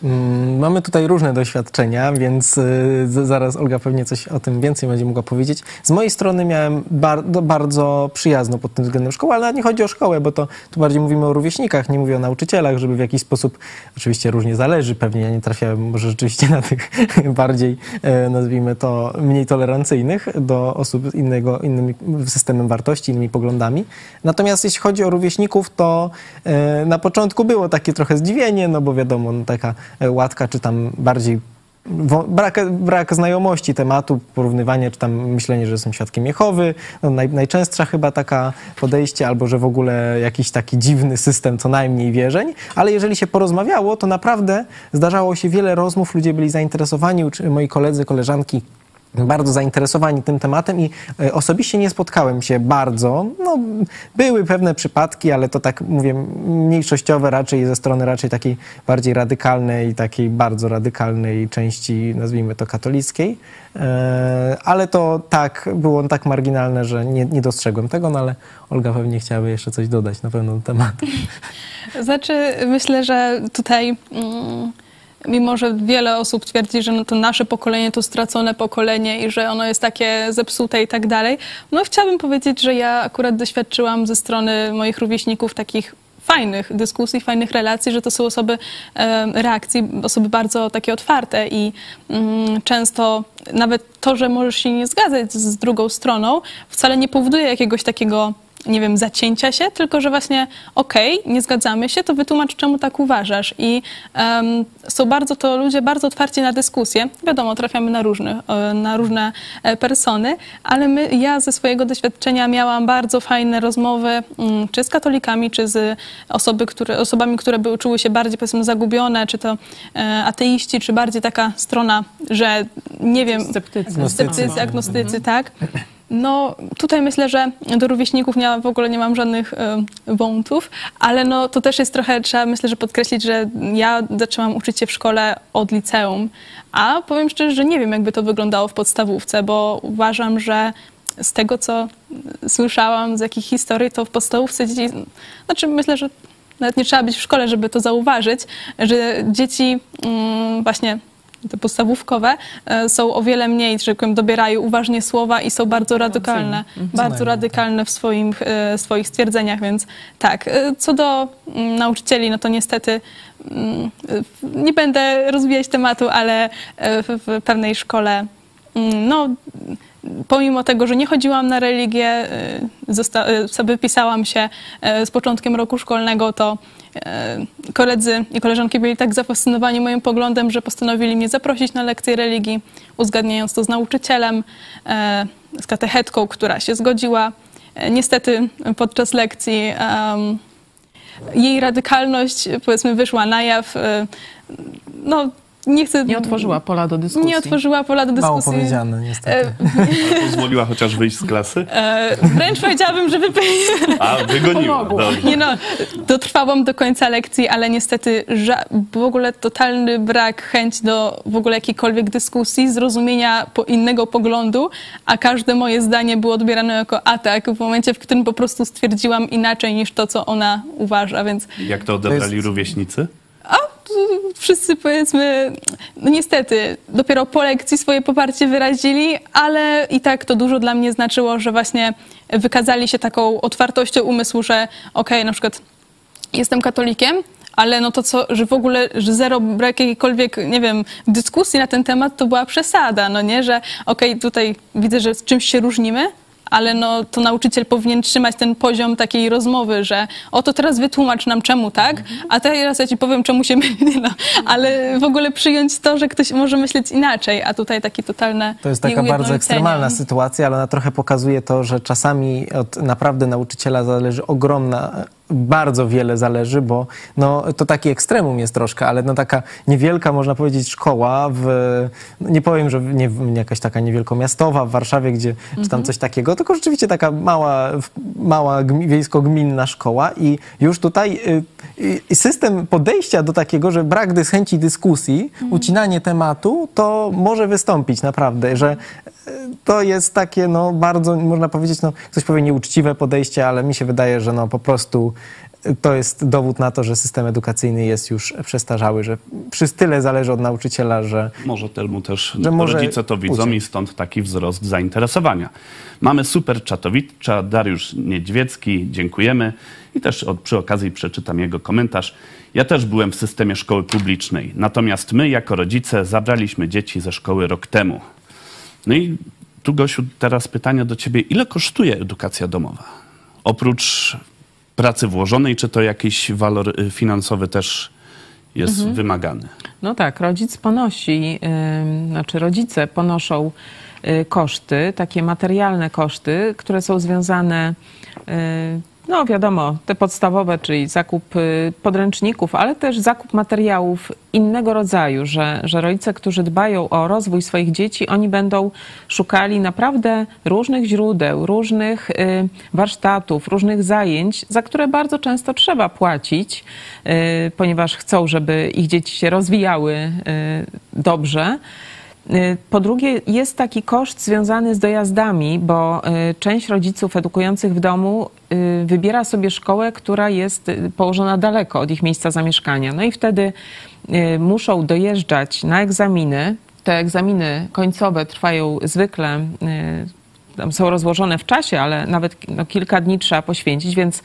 Mm, Mamy tutaj różne doświadczenia, więc y, zaraz Olga pewnie coś o tym więcej będzie mogła powiedzieć. Z mojej strony miałem bardzo, bardzo przyjazną pod tym względem szkołę, ale nie chodzi o szkołę, bo to tu bardziej mówimy o rówieśnikach, nie mówię o nauczycielach, żeby w jakiś sposób, oczywiście różnie zależy, pewnie ja nie trafiałem może rzeczywiście na tych [LAUGHS] bardziej, e, nazwijmy to, mniej tolerancyjnych do osób innego, innym systemem wartości, innymi poglądami. Natomiast jeśli chodzi o rówieśników, to e, na początku było takie trochę zdziwienie, no bo wiadomo, no taka łatka, czy tam bardziej brak, brak znajomości tematu, porównywanie, czy tam myślenie, że są świadkiem Jehowy, no naj, najczęstsza chyba taka podejście, albo że w ogóle jakiś taki dziwny system, co najmniej wierzeń, ale jeżeli się porozmawiało, to naprawdę zdarzało się wiele rozmów, ludzie byli zainteresowani, moi koledzy, koleżanki, bardzo zainteresowani tym tematem i e, osobiście nie spotkałem się bardzo. No, były pewne przypadki, ale to tak mówię, mniejszościowe raczej ze strony raczej takiej bardziej radykalnej, takiej bardzo radykalnej części, nazwijmy to katolickiej. E, Ale to tak, było tak marginalne, że nie, nie dostrzegłem tego, no ale Olga pewnie chciałaby jeszcze coś dodać na pewno temat. [LAUGHS] Znaczy, myślę, że tutaj, mm, mimo że wiele osób twierdzi, że no to nasze pokolenie to stracone pokolenie i że ono jest takie zepsute i tak dalej, no chciałabym powiedzieć, że ja akurat doświadczyłam ze strony moich rówieśników takich fajnych dyskusji, fajnych relacji, że to są osoby reakcji, osoby bardzo takie otwarte i mm, często nawet to, że możesz się nie zgadzać z drugą stroną, wcale nie powoduje jakiegoś takiego nie wiem, zacięcia się, tylko że właśnie okej, nie zgadzamy się, to wytłumacz, czemu tak uważasz. I em, są bardzo to ludzie bardzo otwarci na dyskusję. Wiadomo, trafiamy na różne, e, na różne e, persony, ale my, ja ze swojego doświadczenia miałam bardzo fajne rozmowy, mm, czy z katolikami, czy z osoby, które, osobami, które by czuły się bardziej, powiedzmy, zagubione, czy to e, ateiści, czy bardziej taka strona, że nie wiem, Sceptycy. sceptycy, agnostycy, tak. No tutaj myślę, że do rówieśników nie, w ogóle nie mam żadnych e, wątów, ale no to też jest trochę, trzeba myślę, że podkreślić, że ja zaczęłam uczyć się w szkole od liceum, a powiem szczerze, że nie wiem jakby to wyglądało w podstawówce, bo uważam, że z tego, co słyszałam, z jakich historii, to w podstawówce dzieci, znaczy myślę, że nawet nie trzeba być w szkole, żeby to zauważyć, że dzieci mm, właśnie te podstawówkowe e, są o wiele mniej, że tak powiem, dobierają uważnie słowa i są bardzo radykalne, bardzo najmniej, radykalne w swoim, e, swoich stwierdzeniach, więc tak. E, Co do mm, nauczycieli, no to niestety mm, nie będę rozwijać tematu, ale w, pewnej szkole mm, no, pomimo tego, że nie chodziłam na religię, sobie wypisałam się z początkiem roku szkolnego, to koledzy i koleżanki byli tak zafascynowani moim poglądem, że postanowili mnie zaprosić na lekcję religii, uzgadniając to z nauczycielem, y, z katechetką, która się zgodziła. Y, Niestety podczas lekcji jej radykalność, powiedzmy, wyszła na jaw. No, nie chcę... Nie otworzyła pola do dyskusji. Nie otworzyła pola do Mało dyskusji. powiedziane, niestety. E, pozwoliła chociaż wyjść z klasy? [LAUGHS] e, wręcz powiedziałabym, że wype... A, wygoniła. Nie no, dotrwałam do końca lekcji, ale niestety ża- w ogóle totalny brak chęć do w ogóle jakiejkolwiek dyskusji, zrozumienia po innego poglądu, a każde moje zdanie było odbierane jako atak w momencie, w którym po prostu stwierdziłam inaczej niż to, co ona uważa, więc Jak to odebrali jest- rówieśnicy? Wszyscy powiedzmy, no niestety, dopiero po lekcji swoje poparcie wyrazili, ale i tak to dużo dla mnie znaczyło, że właśnie wykazali się taką otwartością umysłu, że okej, na przykład jestem katolikiem, ale no to co, że w ogóle, że zero brak jakiejkolwiek, nie wiem, dyskusji na ten temat, to była przesada, no nie, że okej, tutaj widzę, że z czymś się różnimy, ale no to nauczyciel powinien trzymać ten poziom takiej rozmowy, że oto teraz wytłumacz nam czemu tak, a teraz ja ci powiem czemu się [LAUGHS] myli, no. ale w ogóle przyjąć to, że ktoś może myśleć inaczej, a tutaj takie totalne To jest taka bardzo ekstremalna sytuacja, ale ona trochę pokazuje to, że czasami od naprawdę nauczyciela zależy ogromna, bardzo wiele zależy, bo no, to taki ekstremum jest troszkę, ale no, taka niewielka, można powiedzieć, szkoła w, nie powiem, że nie, jakaś taka niewielkomiastowa w Warszawie, gdzie czy tam coś takiego, tylko rzeczywiście taka mała, mała gmi, wiejsko-gminna szkoła i już tutaj y, y, system podejścia do takiego, że brak dys- chęci dyskusji, ucinanie tematu, to może wystąpić naprawdę, że y, to jest takie, no bardzo, można powiedzieć, no ktoś powie nieuczciwe podejście, ale mi się wydaje, że no po prostu to jest dowód na to, że system edukacyjny jest już przestarzały, że przy tyle zależy od nauczyciela, że Może temu też Że może rodzice to widzą i stąd taki wzrost zainteresowania. Mamy super czatowicza, Dariusz Niedźwiecki, dziękujemy. I też od, przy okazji przeczytam jego komentarz. Ja też byłem w systemie szkoły publicznej, natomiast my jako rodzice zabraliśmy dzieci ze szkoły rok temu. No i tu Gosiu, teraz pytanie do ciebie. Ile kosztuje edukacja domowa? Oprócz pracy włożonej, czy to jakiś walor y, finansowy też jest wymagany? No tak, rodzic ponosi, ym, znaczy rodzice ponoszą y, koszty, takie materialne koszty, które są związane, y, no wiadomo, te podstawowe, czyli zakup y, podręczników, ale też zakup materiałów innego rodzaju, że, że rodzice, którzy dbają o rozwój swoich dzieci, oni będą szukali naprawdę różnych źródeł, różnych y, warsztatów, różnych zajęć, za które bardzo często trzeba płacić, y, ponieważ chcą, żeby ich dzieci się rozwijały dobrze. Y, Po drugie, jest taki koszt związany z dojazdami, bo y, część rodziców edukujących w domu y, wybiera sobie szkołę, która jest położona daleko od ich miejsca zamieszkania. No i wtedy muszą dojeżdżać na egzaminy. Te egzaminy końcowe trwają zwykle. Tam są rozłożone w czasie, ale nawet no, kilka dni trzeba poświęcić, więc y,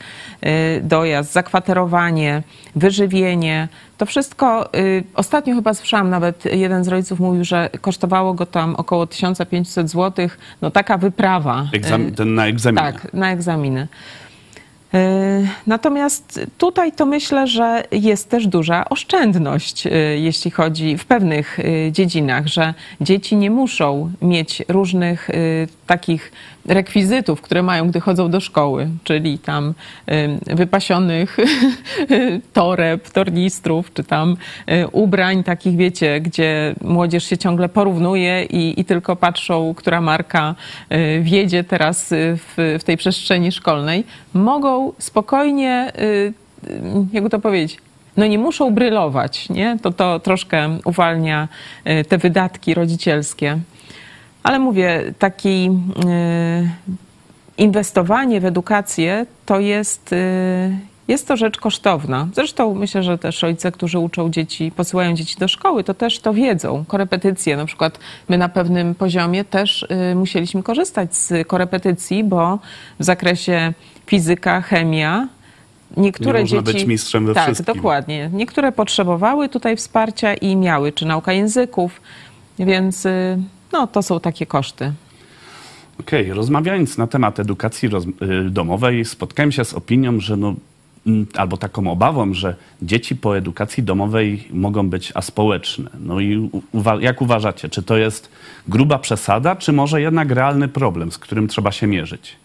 dojazd, zakwaterowanie, wyżywienie, to wszystko. Y, ostatnio chyba słyszałam, nawet jeden z rodziców mówił, że kosztowało go tam około 1500 zł. No taka wyprawa. Egzam- Y, ten na egzaminie. tak, na egzaminy. Y, Natomiast tutaj to myślę, że jest też duża oszczędność, y, jeśli chodzi w pewnych y, dziedzinach, że dzieci nie muszą mieć różnych takich rekwizytów, które mają, gdy chodzą do szkoły, czyli tam wypasionych [LAUGHS] toreb, tornistrów, czy tam ubrań takich, wiecie, gdzie młodzież się ciągle porównuje i, i tylko patrzą, która marka wiedzie teraz w, w tej przestrzeni szkolnej, mogą spokojnie, y, jakby to powiedzieć, no nie muszą brylować, nie? To, to troszkę uwalnia y, te wydatki rodzicielskie. Ale mówię, taki y, inwestowanie w edukację to jest, jest to rzecz kosztowna. Zresztą myślę, że też rodzice, którzy uczą dzieci, posyłają dzieci do szkoły, to też to wiedzą. Korepetycje, na przykład my na pewnym poziomie też musieliśmy korzystać z korepetycji, bo w zakresie fizyka, chemia niektóre Nie można dzieci... być mistrzem we tak, wszystkim. dokładnie. Niektóre potrzebowały tutaj wsparcia i miały, czy nauka języków, więc y, no, to są takie koszty. Okej, rozmawiając na temat edukacji y, domowej, spotkałem się z opinią, że no, mm, albo taką obawą, że dzieci po edukacji domowej mogą być aspołeczne. No i uwa- jak uważacie, czy to jest gruba przesada, czy może jednak realny problem, z którym trzeba się mierzyć?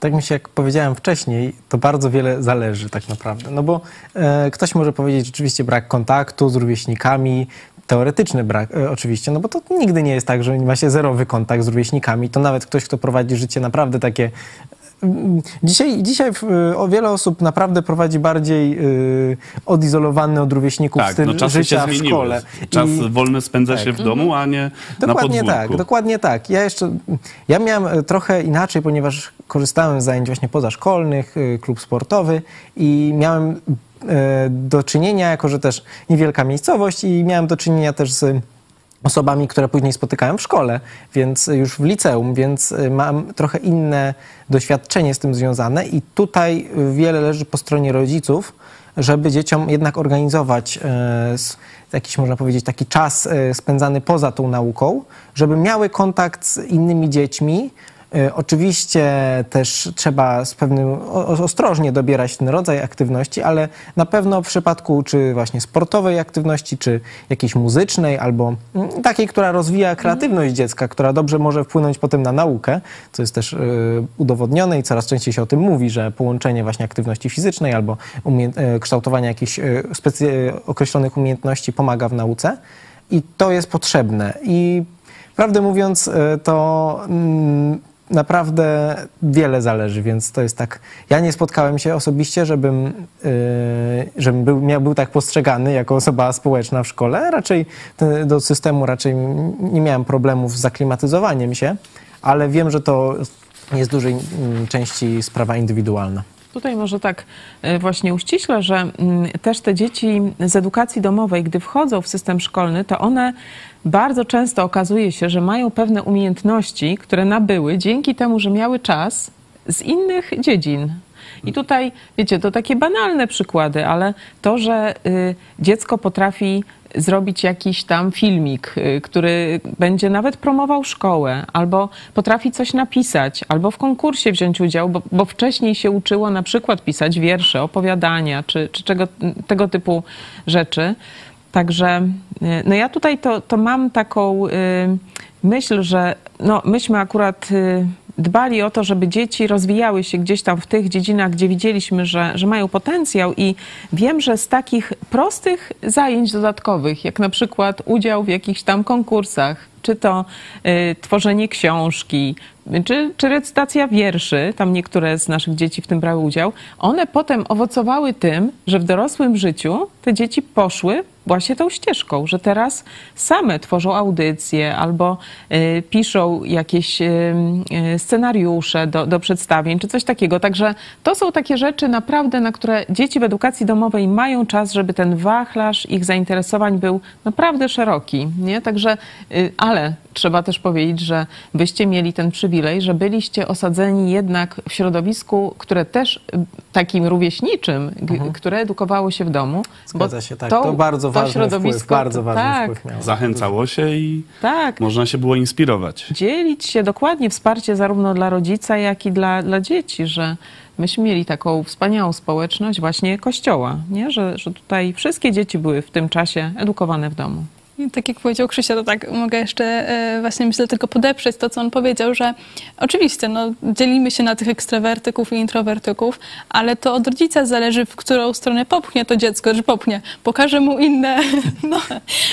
Tak mi się, jak powiedziałem wcześniej, to bardzo wiele zależy tak naprawdę. No bo e, ktoś może powiedzieć rzeczywiście brak kontaktu z rówieśnikami, teoretyczny brak e, oczywiście, no bo to nigdy nie jest tak, że ma się zerowy kontakt z rówieśnikami. To nawet ktoś, kto prowadzi życie naprawdę takie Dzisiaj, dzisiaj o wiele osób naprawdę prowadzi bardziej y, odizolowany od rówieśników Tak, styl no czasy życia się w szkole. Czas I- wolny spędza się w domu, a nie na Dokładnie podwórku. tak, dokładnie tak. Ja jeszcze, ja miałem e, trochę inaczej, ponieważ korzystałem z zajęć właśnie pozaszkolnych, y, klub sportowy i miałem e, do czynienia, jako że też niewielka miejscowość i miałem do czynienia też z osobami, które później spotykałem w szkole, więc już w liceum, więc y, mam trochę inne doświadczenie z tym związane i tutaj wiele leży po stronie rodziców, żeby dzieciom jednak organizować e, jakiś, można powiedzieć, taki czas e, spędzany poza tą nauką, żeby miały kontakt z innymi dziećmi. E, Oczywiście też trzeba z pewnym ostrożnie dobierać ten rodzaj aktywności, ale na pewno w przypadku czy właśnie sportowej aktywności, czy jakiejś muzycznej, albo mm, takiej, która rozwija kreatywność dziecka, która dobrze może wpłynąć potem na naukę, co jest też e, udowodnione i coraz częściej się o tym mówi, że połączenie właśnie aktywności fizycznej albo e, kształtowania jakichś określonych umiejętności pomaga w nauce i to jest potrzebne. I prawdę mówiąc, to mm, naprawdę wiele zależy, więc to jest tak. Ja nie spotkałem się osobiście, żebym, e, żebym był, miał, był tak postrzegany jako osoba społeczna w szkole. Raczej do systemu raczej nie miałem problemów z zaklimatyzowaniem się, ale wiem, że to jest w dużej mm, części sprawa indywidualna. Tutaj może tak e, właśnie uściślę, że mm, też te dzieci z edukacji domowej, gdy wchodzą w system szkolny, to one bardzo często okazuje się, że mają pewne umiejętności, które nabyły dzięki temu, że miały czas z innych dziedzin. I tutaj, wiecie, to takie banalne przykłady, ale to, że y, dziecko potrafi zrobić jakiś tam filmik, y, który będzie nawet promował szkołę, albo potrafi coś napisać, albo w konkursie wziąć udział, bo, bo wcześniej się uczyło na przykład pisać wiersze, opowiadania, czy, czy czego, tego typu rzeczy. Także y, no ja tutaj to, to mam taką y, myśl, że no, myśmy akurat dbali o to, żeby dzieci rozwijały się gdzieś tam w tych dziedzinach, gdzie widzieliśmy, że, że mają potencjał i wiem, że z takich prostych zajęć dodatkowych, jak na przykład udział w jakichś tam konkursach, czy to y, tworzenie książki, czy, czy recytacja wierszy, tam niektóre z naszych dzieci w tym brały udział, one potem owocowały tym, że w dorosłym życiu te dzieci poszły właśnie tą ścieżką, że teraz same tworzą audycje albo y, piszą jakieś y, y, scenariusze do, do przedstawień, czy coś takiego. Także to są takie rzeczy naprawdę, na które dzieci w edukacji domowej mają czas, żeby ten wachlarz ich zainteresowań był naprawdę szeroki. Nie? Także, y, ale trzeba też powiedzieć, że wyście mieli ten przywilej, że byliście osadzeni jednak w środowisku, które też y, takim rówieśniczym, g- które edukowało się w domu. Mhm. Zgadza się, tak. To bardzo ważny wpływ, bardzo ważny tak, wpływ miało. Zachęcało się i Tak, można się było inspirować. dzielić się dokładnie wsparcie zarówno dla rodzica, jak i dla, dla dzieci, że myśmy mieli taką wspaniałą społeczność właśnie kościoła, nie? Że, że tutaj wszystkie dzieci były w tym czasie edukowane w domu. Tak jak powiedział Krzysia, to tak mogę jeszcze e, właśnie myślę tylko podeprzeć to, co on powiedział, że oczywiście no, dzielimy się na tych ekstrawertyków i introwertyków, ale to od rodzica zależy, w którą stronę popchnie to dziecko, że popchnie, pokaże mu inne, [LAUGHS] no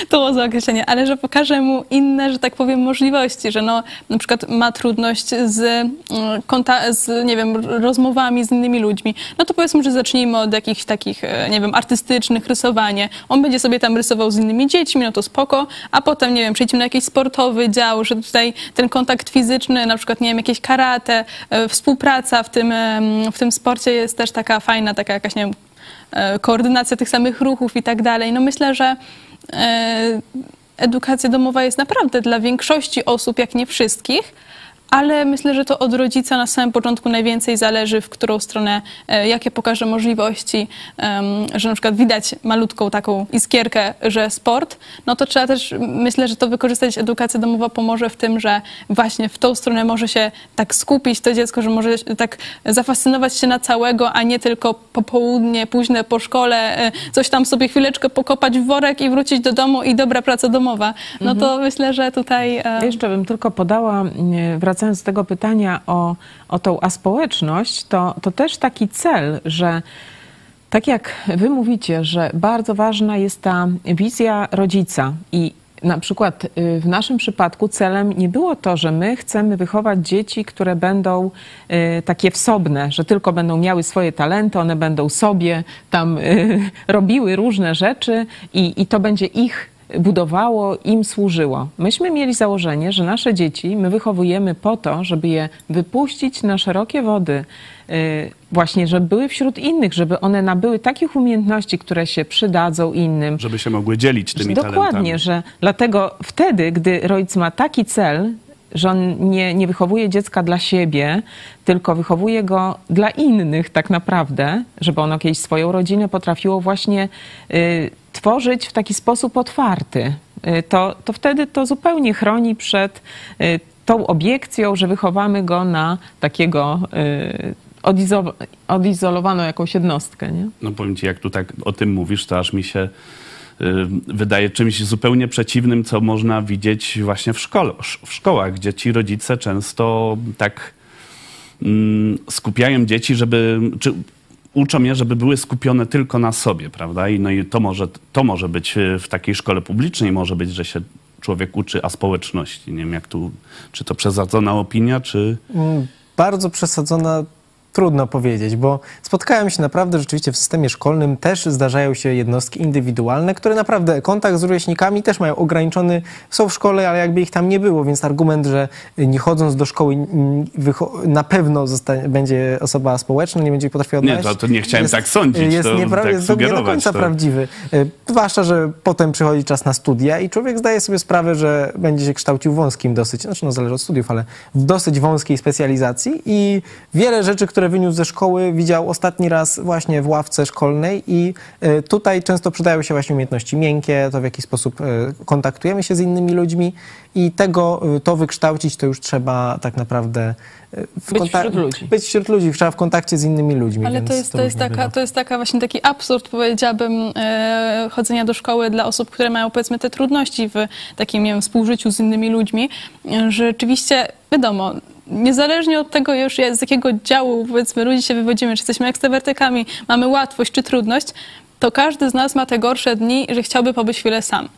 to było określenie, ale że pokaże mu inne, że tak powiem, możliwości, że no na przykład ma trudność z, mm, konta- z nie wiem, rozmowami z innymi ludźmi, no to powiedzmy, że zacznijmy od jakichś takich, e, nie wiem, artystycznych, rysowanie. On będzie sobie tam rysował z innymi dziećmi, no to spoko, a potem, nie wiem, przejdźmy na jakiś sportowy dział, że tutaj ten kontakt fizyczny, na przykład, nie wiem, jakieś karate, e, współpraca w tym, w tym sporcie jest też taka fajna, taka jakaś, nie wiem, e, koordynacja tych samych ruchów i tak dalej. No myślę, że e, edukacja domowa jest naprawdę dla większości osób, jak nie wszystkich, ale myślę, że to od rodzica na samym początku najwięcej zależy, w którą stronę, e, jakie pokaże możliwości, że na przykład widać malutką taką iskierkę, że sport, no to trzeba też, myślę, że to wykorzystać, edukacja domowa pomoże w tym, że właśnie w tą stronę może się tak skupić to dziecko, że może tak zafascynować się na całego, a nie tylko popołudnie, późne po szkole, e, coś tam sobie chwileczkę pokopać w worek i wrócić do domu i dobra praca domowa. No to myślę, że tutaj... e, Jeszcze bym tylko podała, wracając wracając do tego pytania o, o tą aspołeczność, to, to też taki cel, że tak jak wy mówicie, że bardzo ważna jest ta wizja rodzica i na przykład y, w naszym przypadku celem nie było to, że my chcemy wychować dzieci, które będą y, takie wsobne, że tylko będą miały swoje talenty, one będą sobie tam y, [LAUGHS] robiły różne rzeczy i, i to będzie ich budowało, im służyło. Myśmy mieli założenie, że nasze dzieci my wychowujemy po to, żeby je wypuścić na szerokie wody, y, właśnie, żeby były wśród innych, żeby one nabyły takich umiejętności, które się przydadzą innym. Żeby się mogły dzielić tymi Dokładnie, talentami. że dlatego wtedy, gdy rodzic ma taki cel, że on nie, nie wychowuje dziecka dla siebie, tylko wychowuje go dla innych tak naprawdę, żeby ono kiedyś swoją rodzinę potrafiło właśnie y, tworzyć w taki sposób otwarty, y, to, to wtedy to zupełnie chroni przed y, tą obiekcją, że wychowamy go na takiego y, odizo- odizolowaną jakąś jednostkę. Nie? No powiem ci, jak tu tak o tym mówisz, to aż mi się wydaje czymś zupełnie przeciwnym, co można widzieć właśnie w, szkole, w szkołach, gdzie ci rodzice często tak mm, skupiają dzieci, żeby, czy uczą je, żeby były skupione tylko na sobie, prawda? I, no i to może, to może być y, w takiej szkole publicznej, może być, że się człowiek uczy a społeczności. Nie wiem, jak tu, czy to przesadzona opinia, czy... Mm, Bardzo przesadzona, trudno powiedzieć, bo spotkałem się naprawdę rzeczywiście w systemie szkolnym, też zdarzają się jednostki indywidualne, które naprawdę kontakt z rówieśnikami też mają ograniczony, są w szkole, ale jakby ich tam nie było, więc argument, że nie chodząc do szkoły na pewno zostanie, będzie osoba społeczna, nie będzie potrafiła Nie, odnaleźć. to- to nie chciałem tak sądzić, Jest to niepra- tak jest nie do końca to- prawdziwy. Y, Zwłaszcza, że potem przychodzi czas na studia i człowiek zdaje sobie sprawę, że będzie się kształcił wąskim dosyć, znaczy no zależy od studiów, ale w dosyć wąskiej specjalizacji i wiele rzeczy, które wyniósł ze szkoły, widział ostatni raz właśnie w ławce szkolnej i y, tutaj często przydają się właśnie umiejętności miękkie, to w jaki sposób y, kontaktujemy się z innymi ludźmi i tego, y, to wykształcić, to już trzeba tak naprawdę y, w Być wśród ludzi. Być wśród ludzi, trzeba w kontakcie z innymi ludźmi. Ale to jest, to, jest taka, bywa. to jest taka właśnie taki absurd, powiedziałabym, e, chodzenia do szkoły dla osób, które mają powiedzmy te trudności w takim, nie wiem, współżyciu z innymi ludźmi, że rzeczywiście, wiadomo, niezależnie od tego już z jakiego działu, powiedzmy, ludzi się wywodzimy, czy jesteśmy ekstrawertykami, mamy łatwość czy trudność, to każdy z nas ma te gorsze dni, że chciałby pobyć chwilę sam.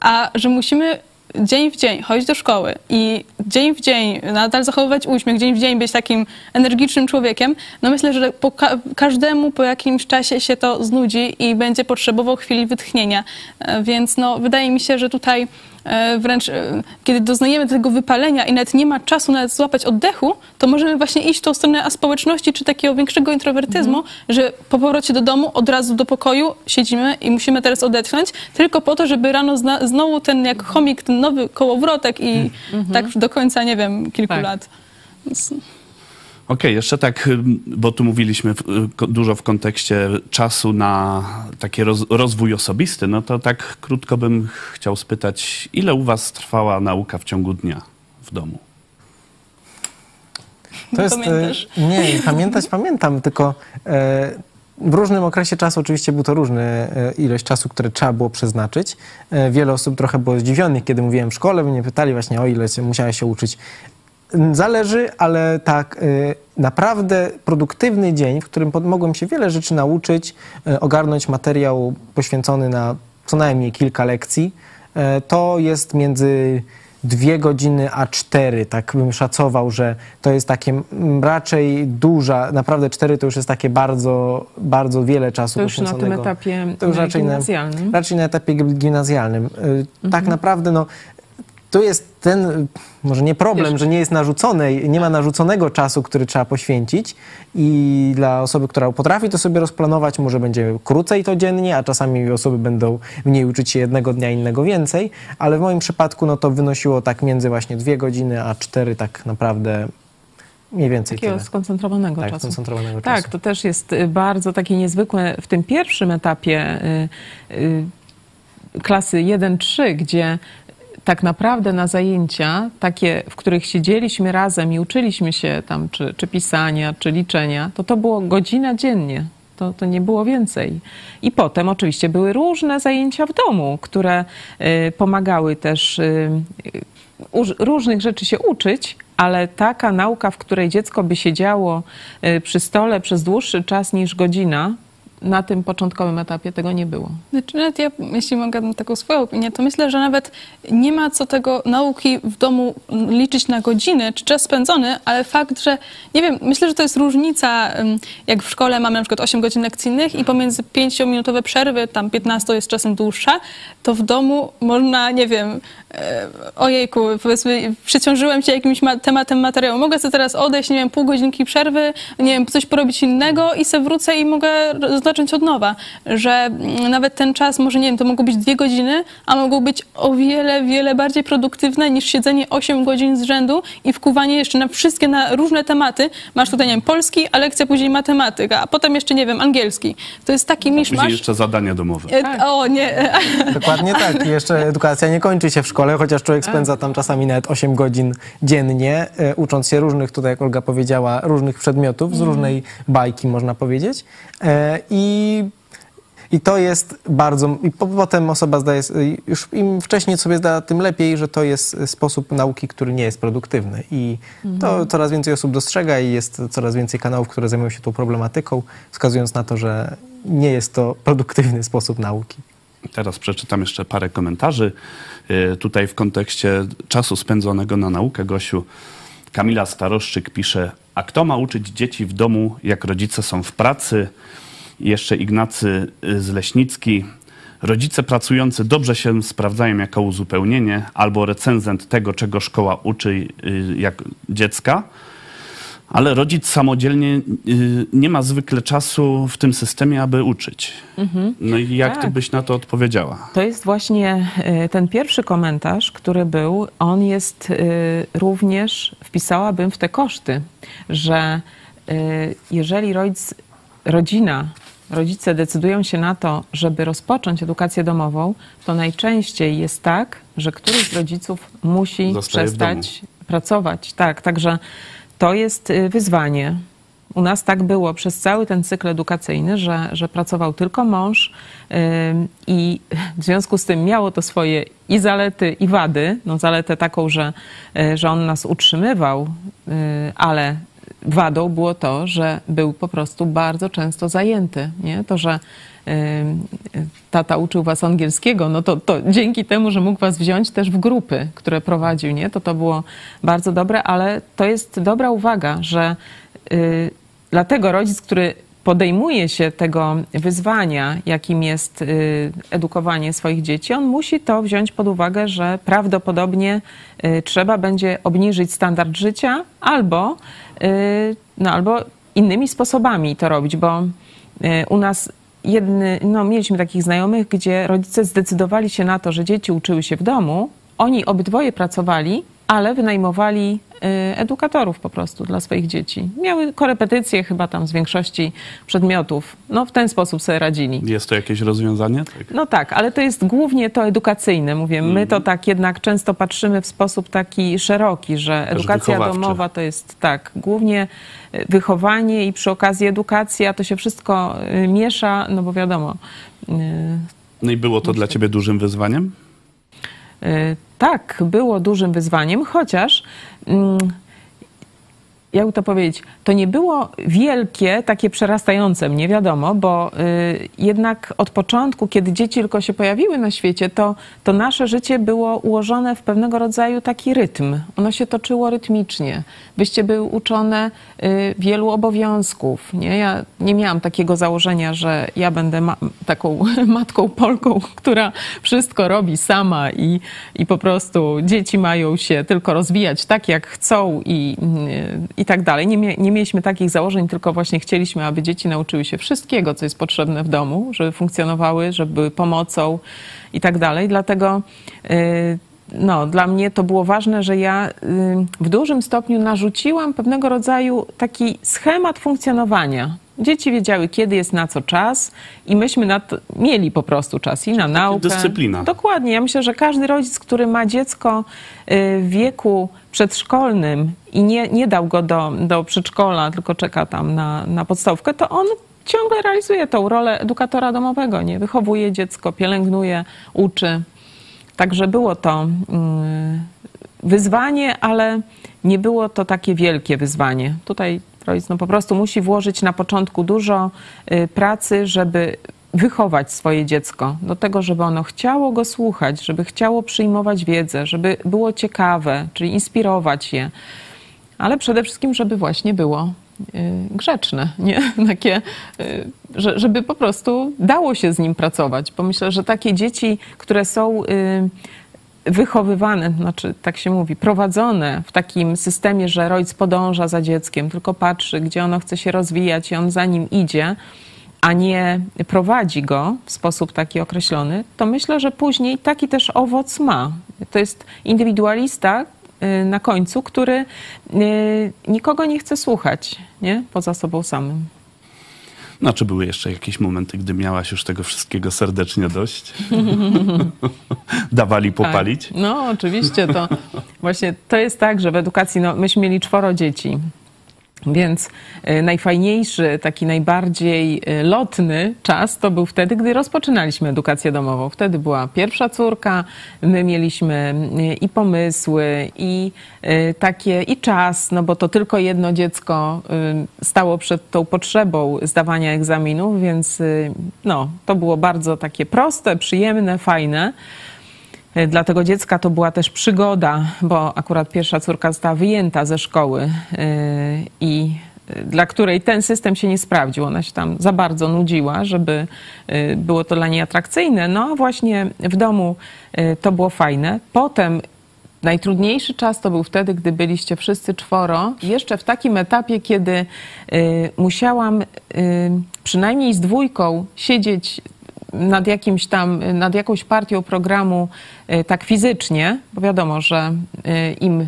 A że musimy dzień w dzień chodzić do szkoły i dzień w dzień nadal zachowywać uśmiech, dzień w dzień być takim energicznym człowiekiem, no myślę, że po ka- każdemu po jakimś czasie się to znudzi i będzie potrzebował chwili wytchnienia. E, Więc no, wydaje mi się, że tutaj wręcz e, kiedy doznajemy tego wypalenia i nawet nie ma czasu nawet złapać oddechu, to możemy właśnie iść w tą stronę aspołeczności czy takiego większego introwertyzmu, że po powrocie do domu od razu do pokoju siedzimy i musimy teraz odetchnąć, tylko po to, żeby rano zna- znowu ten jak chomik, ten nowy kołowrotek i tak do końca, nie wiem, kilku Tak. lat. Okej, jeszcze tak, bo tu mówiliśmy w, y, dużo w kontekście czasu na taki roz, rozwój osobisty, no to tak krótko bym chciał spytać, ile u was trwała nauka w ciągu dnia w domu? To jest, Pamiętasz? e, Nie, pamiętać pamiętam, tylko e, w różnym okresie czasu oczywiście był to różny e, ilość czasu, które trzeba było przeznaczyć. E, wiele osób trochę było zdziwionych, kiedy mówiłem w szkole, mnie pytali właśnie o ile się, musiałeś się uczyć. Zależy, ale tak e, naprawdę produktywny dzień, w którym mogłem się wiele rzeczy nauczyć, e, ogarnąć materiał poświęcony na co najmniej kilka lekcji, e, to jest między dwie godziny a cztery, tak bym szacował, że to jest takie raczej duża, naprawdę cztery to już jest takie bardzo, bardzo wiele czasu To już na tym etapie To już raczej na, gimnazjalnym. raczej na etapie gi- gimnazjalnym. Y, Tak naprawdę, no, to jest ten, może nie problem, Wiesz- że nie jest narzucony, nie ma narzuconego czasu, który trzeba poświęcić i dla osoby, która potrafi to sobie rozplanować, może będzie krócej to dziennie, a czasami osoby będą mniej uczyć się jednego dnia, innego więcej, ale w moim przypadku no to wynosiło tak między właśnie dwie godziny, a cztery tak naprawdę mniej więcej Takiego tyle. skoncentrowanego Tak, czasu. skoncentrowanego Tak, czasu. to też jest y, bardzo takie niezwykłe w tym pierwszym etapie y, y, klasy 1-3, gdzie tak naprawdę na zajęcia, takie, w których siedzieliśmy razem i uczyliśmy się tam czy, czy pisania, czy liczenia, to to było godzina dziennie. To, to nie było więcej. I potem oczywiście były różne zajęcia w domu, które y, pomagały też y, y, różnych rzeczy się uczyć, ale taka nauka, w której dziecko by siedziało przy stole przez dłuższy czas niż godzina, na tym początkowym etapie tego nie było. Znaczy, nawet ja, jeśli mogę taką swoją opinię, to myślę, że nawet nie ma co tego nauki w domu liczyć na godziny czy czas spędzony, ale fakt, że nie wiem, myślę, że to jest różnica, jak w szkole mamy na przykład 8 godzin lekcyjnych i pomiędzy 5-minutowe przerwy, tam 15 jest czasem dłuższa, to w domu można, nie wiem, e, ojejku, powiedzmy, przeciążyłem się jakimś ma- tematem materiału. Mogę sobie teraz odejść, nie wiem, pół godzinki przerwy, nie wiem, coś porobić innego i se wrócę i mogę zacząć od nowa. Że mm, nawet ten czas, może nie wiem, to mogą być dwie godziny, a mogą być o wiele, wiele bardziej produktywne niż siedzenie 8 godzin z rzędu i wkuwanie jeszcze na wszystkie, na różne tematy. Masz tutaj, nie wiem, polski, a lekcja później matematyka, a potem jeszcze, nie wiem, angielski. To jest taki Później miszmasz. jeszcze zadania domowe. E, O, nie. [LAUGHS] Dokładnie tak. I jeszcze edukacja nie kończy się w szkole, chociaż człowiek spędza tam czasami nawet 8 godzin dziennie, e, ucząc się różnych, tutaj jak Olga powiedziała, różnych przedmiotów, z różnej bajki można powiedzieć. E, I i to jest bardzo. I po, potem osoba zdaje. Już im wcześniej sobie zda, tym lepiej, że to jest sposób nauki, który nie jest produktywny. I to coraz więcej osób dostrzega i jest coraz więcej kanałów, które zajmują się tą problematyką, wskazując na to, że nie jest to produktywny sposób nauki. Teraz przeczytam jeszcze parę komentarzy. Y, Tutaj w kontekście czasu spędzonego na naukę, Gosiu, Kamila Staroszczyk pisze, a kto ma uczyć dzieci w domu, jak rodzice są w pracy? Jeszcze Ignacy y, z Leśnicki. Rodzice pracujący dobrze się sprawdzają jako uzupełnienie albo recenzent tego, czego szkoła uczy y, jak dziecka. Ale rodzic samodzielnie y, nie ma zwykle czasu w tym systemie, aby uczyć. No i jak ty Tak. byś na to odpowiedziała? To jest właśnie y, ten pierwszy komentarz, który był, on jest y, również, wpisałabym w te koszty, że jeżeli rodzic, rodzina, rodzice decydują się na to, żeby rozpocząć edukację domową, to najczęściej jest tak, że któryś z rodziców musi Zostaje przestać pracować. Tak, także to jest y, wyzwanie. U nas tak było przez cały ten cykl edukacyjny, że, że pracował tylko mąż i w związku z tym miało to swoje i zalety, i wady. No, zaletę taką, że, y, że on nas utrzymywał, y, ale wadą było to, że był po prostu bardzo często zajęty. Nie? To, że ym, tata uczył was angielskiego, no to, to dzięki temu, że mógł was wziąć też w grupy, które prowadził, nie? to to było bardzo dobre, ale to jest dobra uwaga, że y, dlatego rodzic, który podejmuje się tego wyzwania, jakim jest y, edukowanie swoich dzieci, on musi to wziąć pod uwagę, że prawdopodobnie y, trzeba będzie obniżyć standard życia albo, y, no, albo innymi sposobami to robić, bo y, u nas jedny, no, mieliśmy takich znajomych, gdzie rodzice zdecydowali się na to, że dzieci uczyły się w domu, oni obydwoje pracowali, ale wynajmowali y, edukatorów po prostu dla swoich dzieci. Miały korepetycje chyba tam z większości przedmiotów. No w ten sposób sobie radzili. Jest to jakieś rozwiązanie? Tak. No tak, ale to jest głównie to edukacyjne, mówię. My to tak jednak często patrzymy w sposób taki szeroki, że edukacja wychowawczy. domowa to jest tak, głównie y, wychowanie i przy okazji edukacja, to się wszystko y, miesza, no bo wiadomo, No i było to dla ciebie dużym wyzwaniem? Y, Tak, było dużym wyzwaniem, chociaż mm, jakby to powiedzieć, to nie było wielkie, takie przerastające mnie, wiadomo, bo y, jednak od początku, kiedy dzieci tylko się pojawiły na świecie, to, to nasze życie było ułożone w pewnego rodzaju taki rytm. Ono się toczyło rytmicznie. Byście były uczone y, wielu obowiązków. Nie? Ja nie miałam takiego założenia, że ja będę ma- taką [LAUGHS] matką Polką, która wszystko robi sama i, i po prostu dzieci mają się tylko rozwijać tak, jak chcą i, i tak dalej. Nie, nie mieliśmy takich założeń, tylko właśnie chcieliśmy, aby dzieci nauczyły się wszystkiego, co jest potrzebne w domu, żeby funkcjonowały, żeby były pomocą i tak dalej. Dlatego y, no, dla mnie to było ważne, że ja y, w dużym stopniu narzuciłam pewnego rodzaju taki schemat funkcjonowania. Dzieci wiedziały, kiedy jest na co czas i myśmy na to, mieli po prostu czas i na naukę. dyscyplina. Dokładnie. Ja myślę, że każdy rodzic, który ma dziecko y, w wieku przedszkolnym i nie, nie dał go do, do przedszkola, tylko czeka tam na, na podstawówkę, to on ciągle realizuje tą rolę edukatora domowego. Nie? Wychowuje dziecko, pielęgnuje, uczy. Także było to, mm, wyzwanie, ale nie było to takie wielkie wyzwanie. Tutaj rodzic no, po prostu musi włożyć na początku dużo y, pracy, żeby wychować swoje dziecko do tego, żeby ono chciało go słuchać, żeby chciało przyjmować wiedzę, żeby było ciekawe, czyli inspirować je, ale przede wszystkim, żeby właśnie było y, grzeczne, nie? [LAUGHS] Takie, y, że, żeby po prostu dało się z nim pracować, bo myślę, że takie dzieci, które są wychowywane, znaczy tak się mówi, prowadzone w takim systemie, że rodzic podąża za dzieckiem, tylko patrzy, gdzie ono chce się rozwijać i on za nim idzie, a nie prowadzi go w sposób taki określony, to myślę, że później taki też owoc ma. To jest indywidualista y, na końcu, który y, nikogo nie chce słuchać, nie? Poza sobą samym. No, czy były jeszcze jakieś momenty, gdy miałaś już tego wszystkiego serdecznie dość? [LAUGHS] Dawali popalić? Tak. No, oczywiście. To właśnie to jest tak, że w edukacji, no, myśmy mieli czworo dzieci. Więc y, najfajniejszy, taki najbardziej y, lotny czas to był wtedy, gdy rozpoczynaliśmy edukację domową. Wtedy była pierwsza córka, my mieliśmy y, i pomysły, i takie, i czas, no bo to tylko jedno dziecko stało przed tą potrzebą zdawania egzaminów, więc no, to było bardzo takie proste, przyjemne, fajne. Y, Dla tego dziecka to była też przygoda, bo akurat pierwsza córka została wyjęta ze szkoły y, i y, dla której ten system się nie sprawdził. Ona się tam za bardzo nudziła, żeby było to dla niej atrakcyjne. No a właśnie w domu to było fajne. Potem Najtrudniejszy czas to był wtedy, gdy byliście wszyscy czworo, jeszcze w takim etapie, kiedy musiałam przynajmniej z dwójką siedzieć nad jakimś tam, nad jakąś partią programu y, tak fizycznie, bo wiadomo, że y, im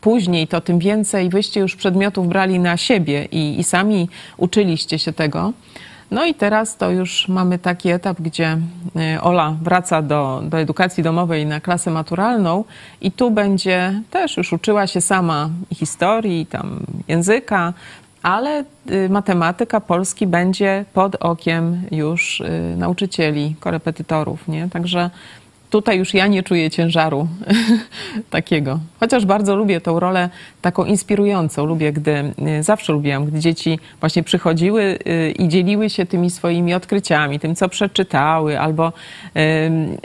później, to tym więcej wyście już przedmiotów brali na siebie i, i sami uczyliście się tego. No i teraz to już mamy taki etap, gdzie y, Ola wraca do, do edukacji domowej na klasę maturalną i tu będzie też już uczyła się sama historii, tam języka, ale y, matematyka polski będzie pod okiem już y, nauczycieli, korepetytorów, nie? Także tutaj już ja nie czuję ciężaru [LAUGHS] takiego. Chociaż bardzo lubię tą rolę taką inspirującą. Lubię, gdy, y, zawsze lubiłam, gdy dzieci właśnie przychodziły i dzieliły się tymi swoimi odkryciami, tym, co przeczytały, albo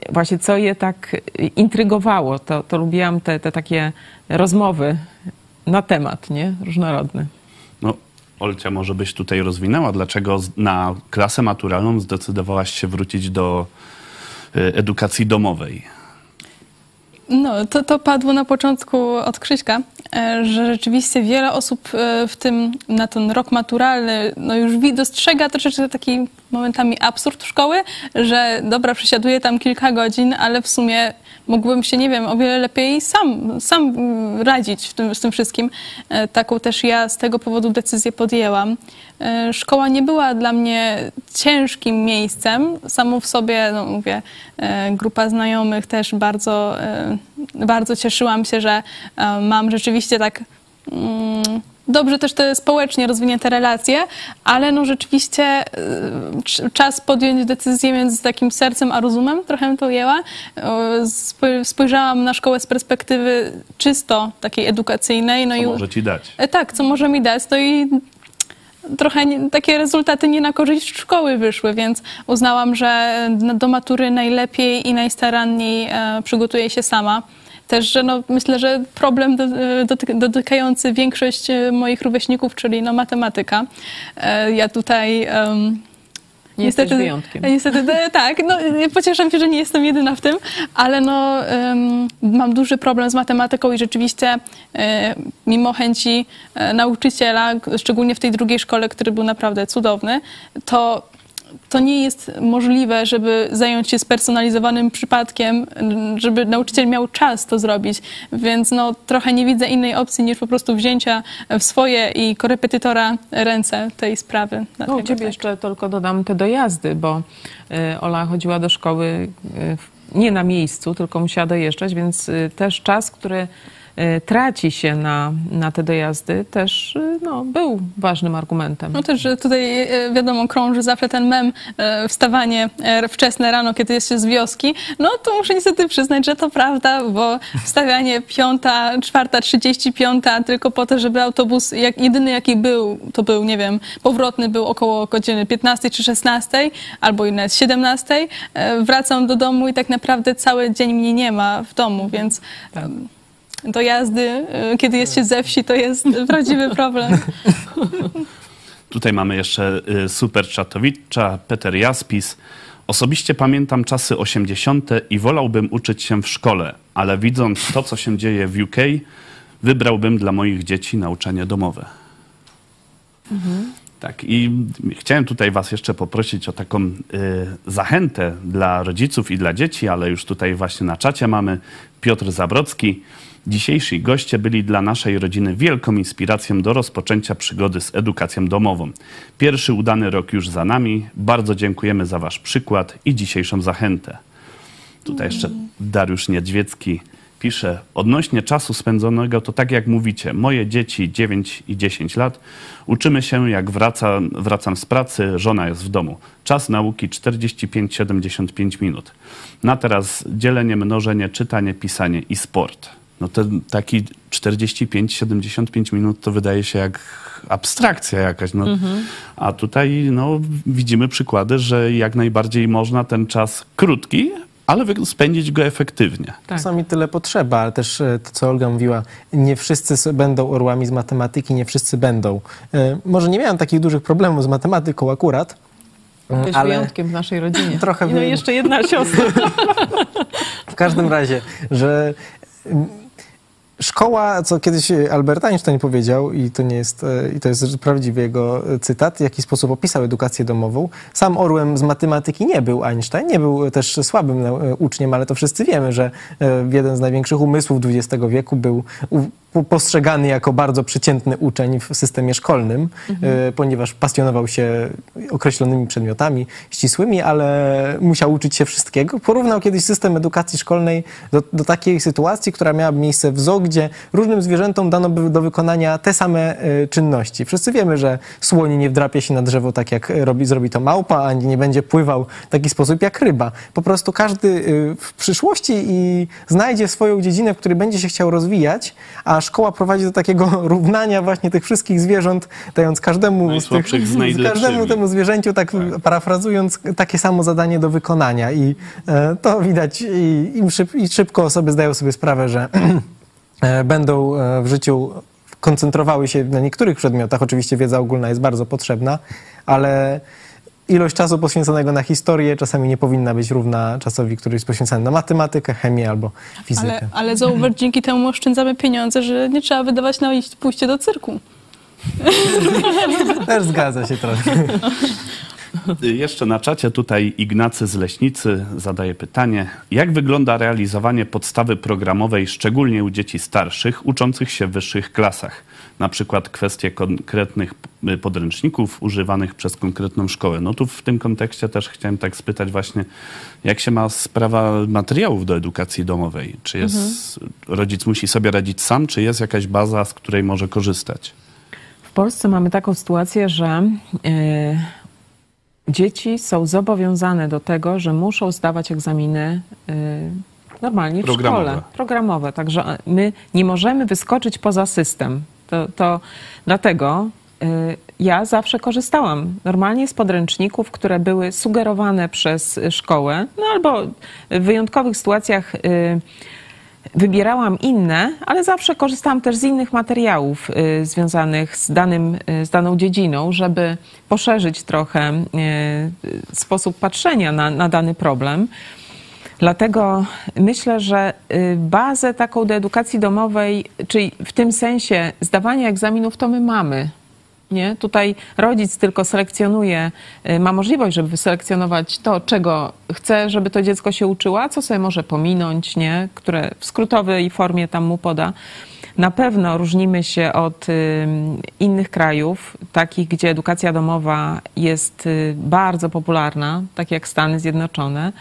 właśnie co je tak intrygowało. To, to lubiłam te, te takie rozmowy na temat, nie? Różnorodny. Olcia, może byś tutaj rozwinęła, dlaczego na klasę maturalną zdecydowałaś się wrócić do y, edukacji domowej? No, to, to padło na początku od Krzyśka, e, że rzeczywiście wiele osób e, w tym, na ten rok maturalny, no już dostrzega troszeczkę taki momentami absurd szkoły, że dobra, przesiaduję tam kilka godzin, ale w sumie mógłbym się, nie wiem, o wiele lepiej sam, sam radzić w tym, z tym wszystkim. E, Taką też ja z tego powodu decyzję podjęłam. E, Szkoła nie była dla mnie ciężkim miejscem. Samą w sobie, no mówię, e, grupa znajomych też bardzo, bardzo cieszyłam się, że mam rzeczywiście tak mm, dobrze też te społecznie rozwinięte relacje, ale no rzeczywiście cz- czas podjąć decyzję między takim sercem a rozumem, trochę to ujęła. E, spo- Spojrzałam na szkołę z perspektywy czysto takiej edukacyjnej. No Co i może ci dać? E, Tak, co może mi dać, to i trochę nie, takie rezultaty nie na korzyść szkoły wyszły, więc uznałam, że do matury najlepiej i najstaranniej e, przygotuję się sama. Też, że no, myślę, że problem do, dotyk, dotykający większość e, moich rówieśników, czyli no, matematyka. E, ja tutaj... em, Nie jesteś wyjątkiem. Niestety, e, [LAUGHS] tak. No, pocieszam się, że nie jestem jedyna w tym, ale no, em, mam duży problem z matematyką i rzeczywiście mimo chęci nauczyciela, szczególnie w tej drugiej szkole, który był naprawdę cudowny, to to nie jest możliwe, żeby zająć się spersonalizowanym przypadkiem, żeby nauczyciel miał czas to zrobić, więc no, trochę nie widzę innej opcji niż po prostu wzięcia w swoje i korepetytora ręce tej sprawy. No, u ciebie tak. jeszcze tylko dodam te dojazdy, bo y, Ola chodziła do szkoły y, nie na miejscu, tylko musiała dojeżdżać, więc y, też czas, który traci się na, na te dojazdy, też y, no, był ważnym argumentem. No też, że tutaj e, wiadomo, krąży zawsze ten mem, e, wstawanie e, wczesne rano, kiedy jest się z wioski. No to muszę niestety przyznać, że to prawda, bo wstawianie piąta, czwarta, trzydzieści piąta tylko po to, żeby autobus, jak, jedyny jaki był, to był, nie wiem, powrotny był około godziny 15 czy 16, albo i nawet 17. E, Wracam do domu i tak naprawdę cały dzień mnie nie ma w domu, więc Tak. Em, dojazdy, e, kiedy jest się ze wsi, to jest [LAUGHS] prawdziwy problem. [LAUGHS] Tutaj mamy jeszcze y, super czatowicza, Peter Jaspis. Osobiście pamiętam czasy 80. i wolałbym uczyć się w szkole, ale widząc to, co się dzieje w UK, wybrałbym dla moich dzieci nauczanie domowe. Tak, i chciałem tutaj Was jeszcze poprosić o taką y, zachętę dla rodziców i dla dzieci, ale już tutaj właśnie na czacie mamy Piotr Zabrocki. Dzisiejsi goście byli dla naszej rodziny wielką inspiracją do rozpoczęcia przygody z edukacją domową. Pierwszy udany rok już za nami. Bardzo dziękujemy za Wasz przykład i dzisiejszą zachętę. Tutaj jeszcze Dariusz Niedźwiecki pisze, odnośnie czasu spędzonego, to tak jak mówicie, moje dzieci 9 i 10 lat, uczymy się jak wraca, wracam z pracy, żona jest w domu. Czas nauki 45-75 minut. Na teraz dzielenie, mnożenie, czytanie, pisanie i sport. No ten taki 45-75 minut to wydaje się jak abstrakcja jakaś. No. A tutaj no, widzimy przykłady, że jak najbardziej można ten czas krótki, ale spędzić go efektywnie. Tak. Czasami tyle potrzeba, ale też e, to, co Olga mówiła, nie wszyscy będą orłami z matematyki, nie wszyscy będą. E, Może nie miałem takich dużych problemów z matematyką akurat, Jesteś ale wyjątkiem w naszej rodzinie. [LAUGHS] Trochę I no jeszcze jedna siostra. [LAUGHS] w każdym razie, że szkoła, co kiedyś Albert Einstein powiedział, i to nie jest, e, i to jest prawdziwy jego e, cytat, w jaki sposób opisał edukację domową. Sam orłem z matematyki nie był Einstein, nie był też słabym e, uczniem, ale to wszyscy wiemy, że jeden z największych umysłów XX wieku był postrzegany jako bardzo przeciętny uczeń w systemie szkolnym, e, ponieważ pasjonował się określonymi przedmiotami ścisłymi, ale musiał uczyć się wszystkiego. Porównał kiedyś system edukacji szkolnej do, do takiej sytuacji, która miała miejsce w zoo, gdzie różnym zwierzętom dano by do wykonania te same e, czynności. Wszyscy wiemy, że słoń nie wdrapie się na drzewo tak, jak robi, zrobi to małpa, ani nie będzie pływał w taki sposób jak ryba. Po prostu każdy y, w przyszłości i znajdzie swoją dziedzinę, w której będzie się chciał rozwijać, a szkoła prowadzi do takiego [LAUGHS] równania właśnie tych wszystkich zwierząt, dając każdemu z tych, [LAUGHS] z każdemu temu zwierzęciu, tak, parafrazując, takie samo zadanie do wykonania. I e, to widać i, im szyb, i szybko osoby zdają sobie sprawę, że e, [CLEARS THROAT] będą e, w życiu koncentrowały się na niektórych przedmiotach. Oczywiście wiedza ogólna jest bardzo potrzebna, ale ilość czasu poświęconego na historię czasami nie powinna być równa czasowi, który jest poświęcony na matematykę, chemię albo fizykę. Ale, ale zauważ, [LAUGHS] dzięki temu oszczędzamy pieniądze, że nie trzeba wydawać na pójście do cyrku. Też zgadza się trochę. [LAUGHS] [LAUGHS] Jeszcze na czacie tutaj Ignacy z Leśnicy zadaje pytanie, jak wygląda realizowanie podstawy programowej, szczególnie u dzieci starszych, uczących się w wyższych klasach? Na przykład kwestie konkretnych podręczników używanych przez konkretną szkołę. No tu w tym kontekście też chciałem tak spytać właśnie, jak się ma sprawa materiałów do edukacji domowej? Czy jest, rodzic musi sobie radzić sam, czy jest jakaś baza, z której może korzystać? W Polsce mamy taką sytuację, że e, dzieci są zobowiązane do tego, że muszą zdawać egzaminy e, normalnie w Programowe. szkole. Programowe. Także e, my nie możemy wyskoczyć poza system. To, to dlatego e, ja zawsze korzystałam normalnie z podręczników, które były sugerowane przez szkołę, no albo w wyjątkowych sytuacjach e, Wybierałam inne, ale zawsze korzystałam też z innych materiałów y, związanych z, danym, y, z daną dziedziną, żeby poszerzyć trochę y, sposób patrzenia na, na dany problem. Dlatego myślę, że bazę taką do edukacji domowej, czyli w tym sensie zdawania egzaminów, to my mamy. Nie? Tutaj rodzic tylko selekcjonuje, y, ma możliwość, żeby wyselekcjonować to, czego chce, żeby to dziecko się uczyło, a co sobie może pominąć, nie? które w skrótowej formie tam mu poda. Na pewno różnimy się od y, innych krajów, takich, gdzie edukacja domowa jest y, bardzo popularna, tak jak Stany Zjednoczone.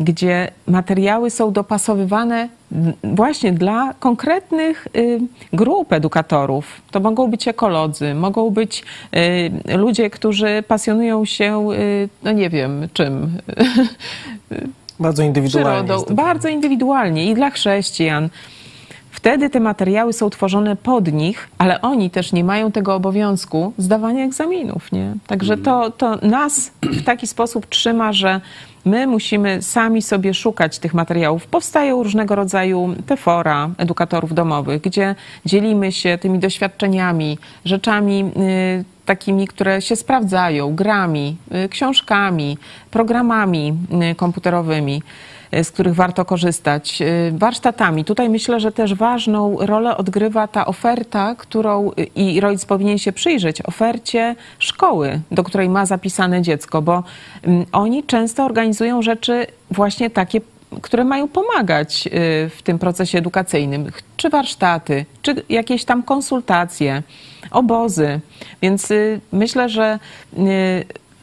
Gdzie materiały są dopasowywane właśnie dla konkretnych y, grup edukatorów. To mogą być ekolodzy, mogą być y, ludzie, którzy pasjonują się, y, no nie wiem czym, [LAUGHS] Bardzo indywidualnie. przyrodą, to. bardzo indywidualnie i dla chrześcijan. Wtedy te materiały są tworzone pod nich, ale oni też nie mają tego obowiązku zdawania egzaminów, nie? Także to, to nas w taki sposób trzyma, że my musimy sami sobie szukać tych materiałów. Powstają różnego rodzaju te fora edukatorów domowych, gdzie dzielimy się tymi doświadczeniami, rzeczami y, takimi, które się sprawdzają, grami, y, książkami, programami y, komputerowymi z których warto korzystać, y, warsztatami. Tutaj myślę, że też ważną rolę odgrywa ta oferta, którą y, i rodzic powinien się przyjrzeć, ofercie szkoły, do której ma zapisane dziecko, bo mm, oni często organizują rzeczy właśnie takie, które mają pomagać w tym procesie edukacyjnym, czy warsztaty, czy jakieś tam konsultacje, obozy. Więc myślę, że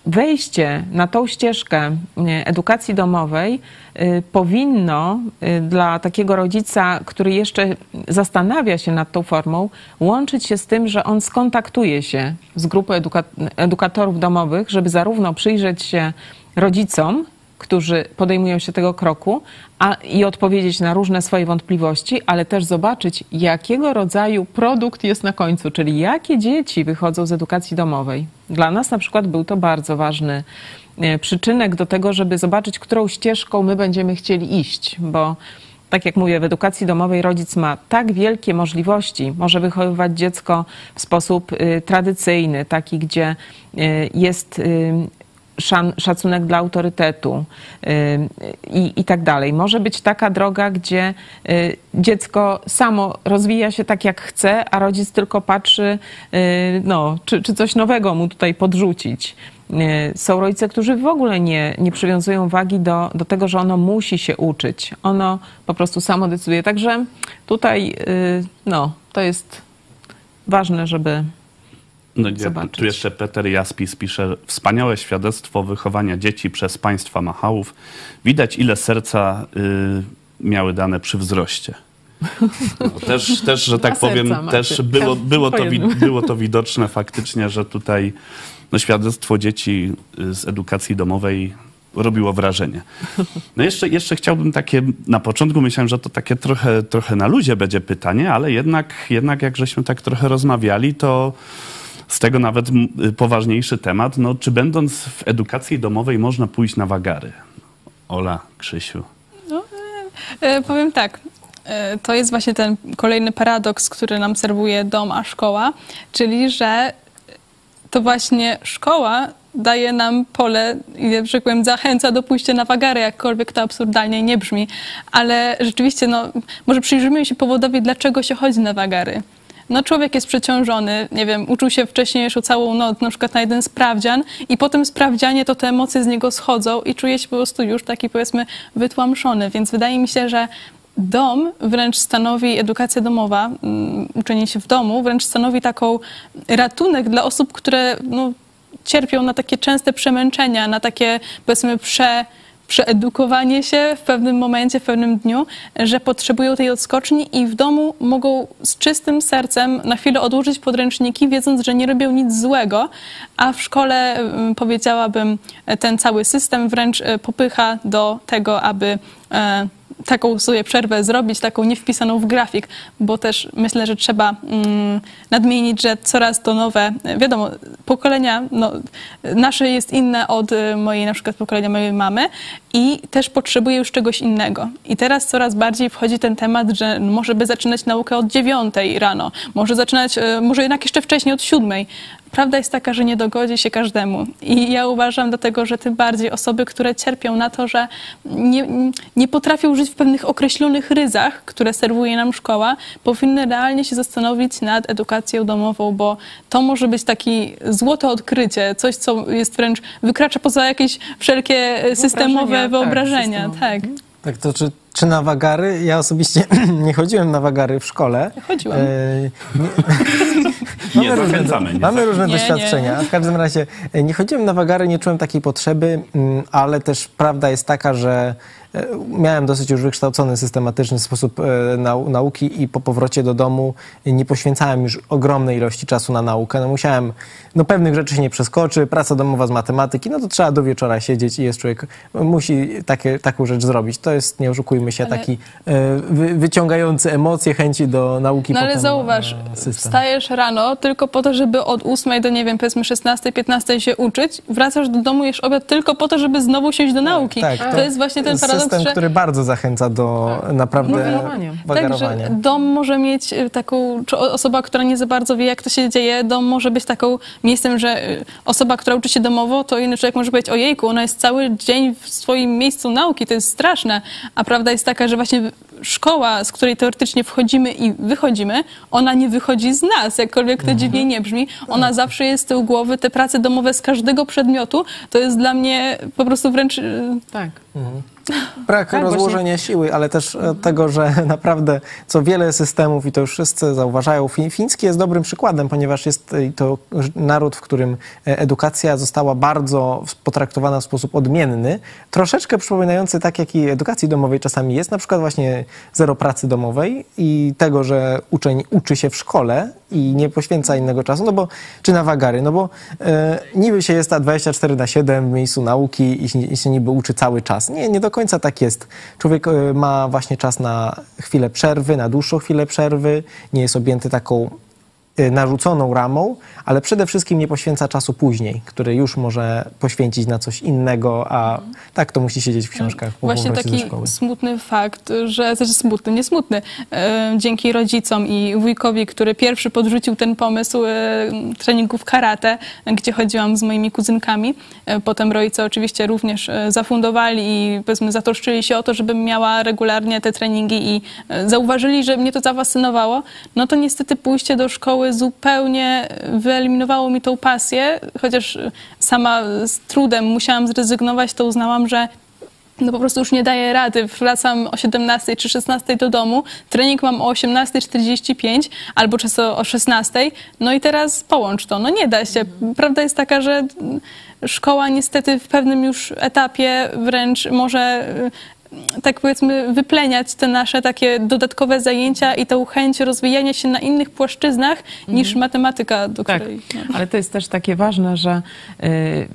wejście na tą ścieżkę edukacji domowej y, powinno y, dla takiego rodzica, który jeszcze zastanawia się nad tą formą, łączyć się z tym, że on skontaktuje się z grupą eduka- edukatorów domowych, żeby zarówno przyjrzeć się rodzicom, którzy podejmują się tego kroku a, i odpowiedzieć na różne swoje wątpliwości, ale też zobaczyć, jakiego rodzaju produkt jest na końcu, czyli jakie dzieci wychodzą z edukacji domowej. Dla nas na przykład był to bardzo ważny e, przyczynek do tego, żeby zobaczyć, którą ścieżką my będziemy chcieli iść, bo tak jak mówię, w edukacji domowej rodzic ma tak wielkie możliwości. Może wychowywać dziecko w sposób y, tradycyjny, taki, gdzie y, jest szan, szacunek dla autorytetu y, i, i tak dalej. Może być taka droga, gdzie y, dziecko samo rozwija się tak, jak chce, a rodzic tylko patrzy, y, no, czy, czy coś nowego mu tutaj podrzucić. Są rodzice, którzy w ogóle nie, nie przywiązują wagi do, do tego, że ono musi się uczyć. Ono po prostu samo decyduje. Także tutaj no, to jest ważne, żeby No, zobaczyć. tu jeszcze Peter Jaspis pisze, wspaniałe świadectwo wychowania dzieci przez państwa Machałów. Widać, ile serca y, miały dane przy wzroście. No, też, też, że tak powiem, macie. też było, było, Po to, było to widoczne faktycznie, że tutaj no, świadectwo dzieci y, z edukacji domowej robiło wrażenie. No jeszcze, jeszcze chciałbym takie, na początku myślałem, że to takie trochę, trochę na luzie będzie pytanie, ale jednak, jednak jak żeśmy tak trochę rozmawiali, to z tego nawet y, poważniejszy temat, no czy będąc w edukacji domowej można pójść na wagary? Ola, Krzysiu. E, powiem tak. e, To jest właśnie ten kolejny paradoks, który nam serwuje dom a szkoła, czyli że to właśnie szkoła daje nam pole tak powiem, zachęca do pójścia na wagary, jakkolwiek to absurdalnie nie brzmi. Ale rzeczywiście, no, może przyjrzyjmy się powodowi, dlaczego się chodzi na wagary. No człowiek jest przeciążony, nie wiem, uczył się wcześniej jeszcze całą noc, na przykład na jeden sprawdzian i po tym sprawdzianie to te emocje z niego schodzą i czuje się po prostu już taki powiedzmy wytłamszony, więc wydaje mi się, że dom wręcz stanowi, edukacja domowa, mm, uczenie się w domu, wręcz stanowi taką ratunek dla osób, które no, cierpią na takie częste przemęczenia, na takie powiedzmy prze przeedukowanie się w pewnym momencie, w pewnym dniu, że potrzebują tej odskoczni i w domu mogą z czystym sercem na chwilę odłożyć podręczniki, wiedząc, że nie robią nic złego, a w szkole mm, powiedziałabym ten cały system wręcz e, popycha do tego, aby e, taką sobie przerwę zrobić, taką niewpisaną w grafik, bo też myślę, że trzeba mm, nadmienić, że coraz to nowe, wiadomo, pokolenia, no, nasze jest inne od y, mojej na przykład pokolenia mojej mamy i też potrzebuje już czegoś innego. I teraz coraz bardziej wchodzi ten temat, że może by zaczynać naukę od dziewiątej rano, może zaczynać, y, może jednak jeszcze wcześniej od siódmej. Prawda jest taka, że nie dogodzi się każdemu. I ja uważam dlatego, że tym bardziej osoby, które cierpią na to, że nie, nie potrafią żyć w pewnych określonych ryzach, które serwuje nam szkoła, powinny realnie się zastanowić nad edukacją domową, bo to może być taki złote odkrycie, coś, co jest wręcz, wykracza poza jakieś wszelkie systemowe tak, wyobrażenia. systemowe. Tak. Tak, to czy Czy na wagary? Ja osobiście [CLEARS THROAT] nie chodziłem na wagary w szkole. Chodziłam. E, Nie [LAUGHS] zachęcamy. Nie Mamy różne Nie, doświadczenia. W każdym razie e, nie chodziłem na wagary, nie czułem takiej potrzeby, mm, ale też prawda jest taka, że miałem dosyć już wykształcony systematyczny sposób e, nau nauki i po powrocie do domu nie poświęcałem już ogromnej ilości czasu na naukę. No musiałem, no pewnych rzeczy się nie przeskoczy, praca domowa z matematyki, no to trzeba do wieczora siedzieć i jest człowiek, musi takie, taką rzecz zrobić. To jest, nie oszukujmy się, Ale- taki e, wy, wyciągający emocje, chęci do nauki No ale zauważ, e, system. wstajesz rano tylko po to, żeby od 8 do, nie wiem, powiedzmy 16, 15 się uczyć, wracasz do domu, jesz obiad tylko po to, żeby znowu siąść do nauki. tak, to, jest właśnie ten paradoks, System, że... który bardzo zachęca do naprawdę Wagarowania. Tak, wagarowania. dom może mieć y, taką, czy osoba, która nie za bardzo wie, jak to się dzieje, dom może być taką miejscem, że y, osoba, która uczy się domowo, to inny człowiek może powiedzieć, ojejku, ona jest cały dzień w swoim miejscu nauki, to jest straszne. A prawda jest taka, że właśnie szkoła, z której teoretycznie wchodzimy i wychodzimy, ona nie wychodzi z nas, jakkolwiek to dziwnie nie brzmi. Ona zawsze jest z tyłu głowy, te prace domowe z każdego przedmiotu, to jest dla mnie po prostu wręcz... y, Tak. [LAUGHS] Brak Tak, rozłożenia siły, ale też e, tego, że [LAUGHS] naprawdę co wiele systemów, i to już wszyscy zauważają, fi- fiński jest dobrym przykładem, ponieważ jest e, to naród, w którym e, edukacja została bardzo potraktowana w sposób odmienny, troszeczkę przypominający tak, jak i edukacji domowej czasami jest, na przykład właśnie zero pracy domowej i tego, że uczeń uczy się w szkole i nie poświęca innego czasu, no bo, czy na wagary, no bo e, niby się jest ta 24 na 7 w miejscu nauki i, się- i się niby uczy cały czas. Nie, nie do końca tak jest. Człowiek e, ma właśnie czas na chwilę przerwy, na dłuższą chwilę przerwy, nie jest objęty taką narzuconą ramą, ale przede wszystkim nie poświęca czasu później, który już może poświęcić na coś innego, a tak to musi siedzieć w książkach po Właśnie taki smutny fakt, że, znaczy smutny, nie smutny, e, dzięki rodzicom i wujkowi, który pierwszy podrzucił ten pomysł e, treningów karate, gdzie chodziłam z moimi kuzynkami. Potem rodzice oczywiście również zafundowali i powiedzmy zatroszczyli się o to, żebym miała regularnie te treningi i zauważyli, że mnie to zafascynowało. No to niestety pójście do szkoły zupełnie wyeliminowało mi tą pasję, chociaż sama z trudem musiałam zrezygnować, to uznałam, że no po prostu już nie daję rady. Wracam o 17 czy 16 do domu, trening mam o 18.45 albo często o 16. No i teraz połącz to. No nie da się. Prawda jest taka, że szkoła niestety w pewnym już etapie wręcz może tak powiedzmy wypleniać te nasze takie dodatkowe zajęcia i tą chęć rozwijania się na innych płaszczyznach niż matematyka, do Tak, której... No. ale to jest też takie ważne, że y,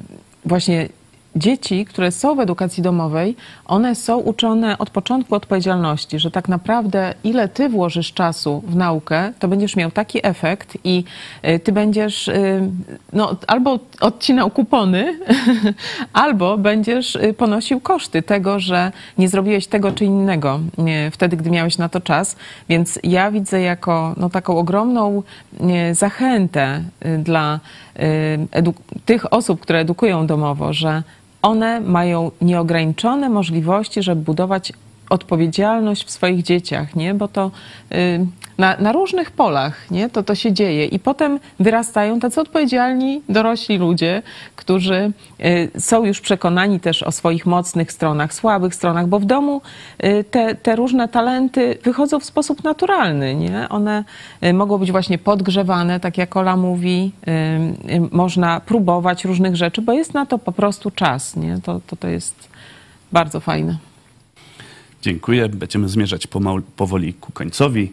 właśnie dzieci, które są w edukacji domowej, one są uczone od początku odpowiedzialności, że tak naprawdę ile ty włożysz czasu w naukę, to będziesz miał taki efekt i y, ty będziesz y, no, albo odcinał kupony, [LAUGHS] albo będziesz y, ponosił koszty tego, że nie zrobiłeś tego czy innego wtedy, gdy miałeś na to czas. Więc ja widzę jako no, taką ogromną zachętę dla tych osób, które edukują domowo, że one mają nieograniczone możliwości, żeby budować odpowiedzialność w swoich dzieciach, nie? bo to y, na, na różnych polach nie? To, to się dzieje i potem wyrastają tacy odpowiedzialni dorośli ludzie, którzy y, są już przekonani też o swoich mocnych stronach, słabych stronach, bo w domu y, te, te różne talenty wychodzą w sposób naturalny. Nie? One mogą być właśnie podgrzewane, tak jak Ola mówi, można próbować różnych rzeczy, bo jest na to po prostu czas. Nie? To, to, to jest bardzo fajne. Dziękuję. Będziemy zmierzać powoli ku końcowi.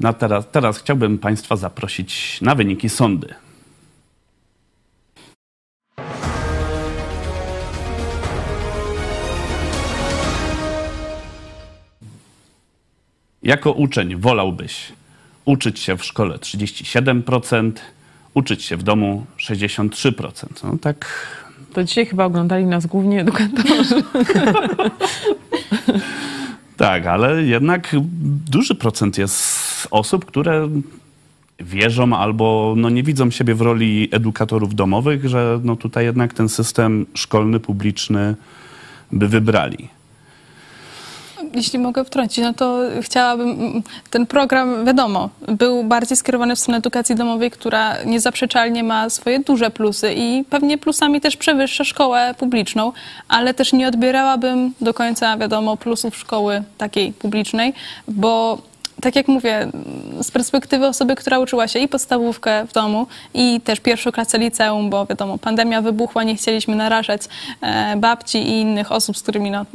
Na teraz, teraz chciałbym Państwa zaprosić na wyniki sądy. Jako uczeń wolałbyś uczyć się w szkole 37%, uczyć się w domu 63%. No tak To dzisiaj chyba oglądali nas głównie edukatorzy. [LAUGHS] Tak, ale jednak duży procent jest osób, które wierzą albo no, nie widzą siebie w roli edukatorów domowych, że no, tutaj jednak ten system szkolny, publiczny by wybrali. Jeśli mogę wtrącić, no to chciałabym, mm, ten program, wiadomo, był bardziej skierowany w stronę edukacji domowej, która niezaprzeczalnie ma swoje duże plusy i pewnie plusami też przewyższa szkołę publiczną, ale też nie odbierałabym do końca, wiadomo, plusów szkoły takiej publicznej, bo tak jak mówię, z perspektywy osoby, która uczyła się i podstawówkę w domu, i też pierwszą klasę liceum, bo wiadomo, pandemia wybuchła, nie chcieliśmy narażać e, babci i innych osób, z którymi no,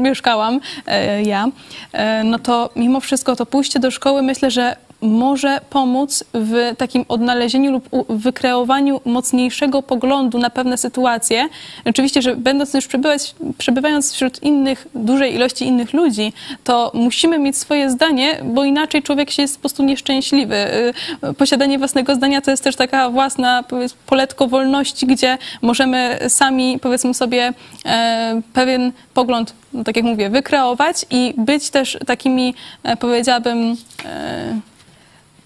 mieszkałam e, ja, e, no to mimo wszystko to pójście do szkoły myślę, że może pomóc w takim odnalezieniu lub wykreowaniu mocniejszego poglądu na pewne sytuacje. Oczywiście, że będąc już przebywać, przebywając wśród innych, dużej ilości innych ludzi, to musimy mieć swoje zdanie, bo inaczej człowiek się jest po prostu nieszczęśliwy. Y, Posiadanie własnego zdania to jest też taka własna poletko wolności, gdzie możemy sami, powiedzmy sobie, e, pewien pogląd, no, tak jak mówię, wykreować i być też takimi, e, powiedziałabym, e,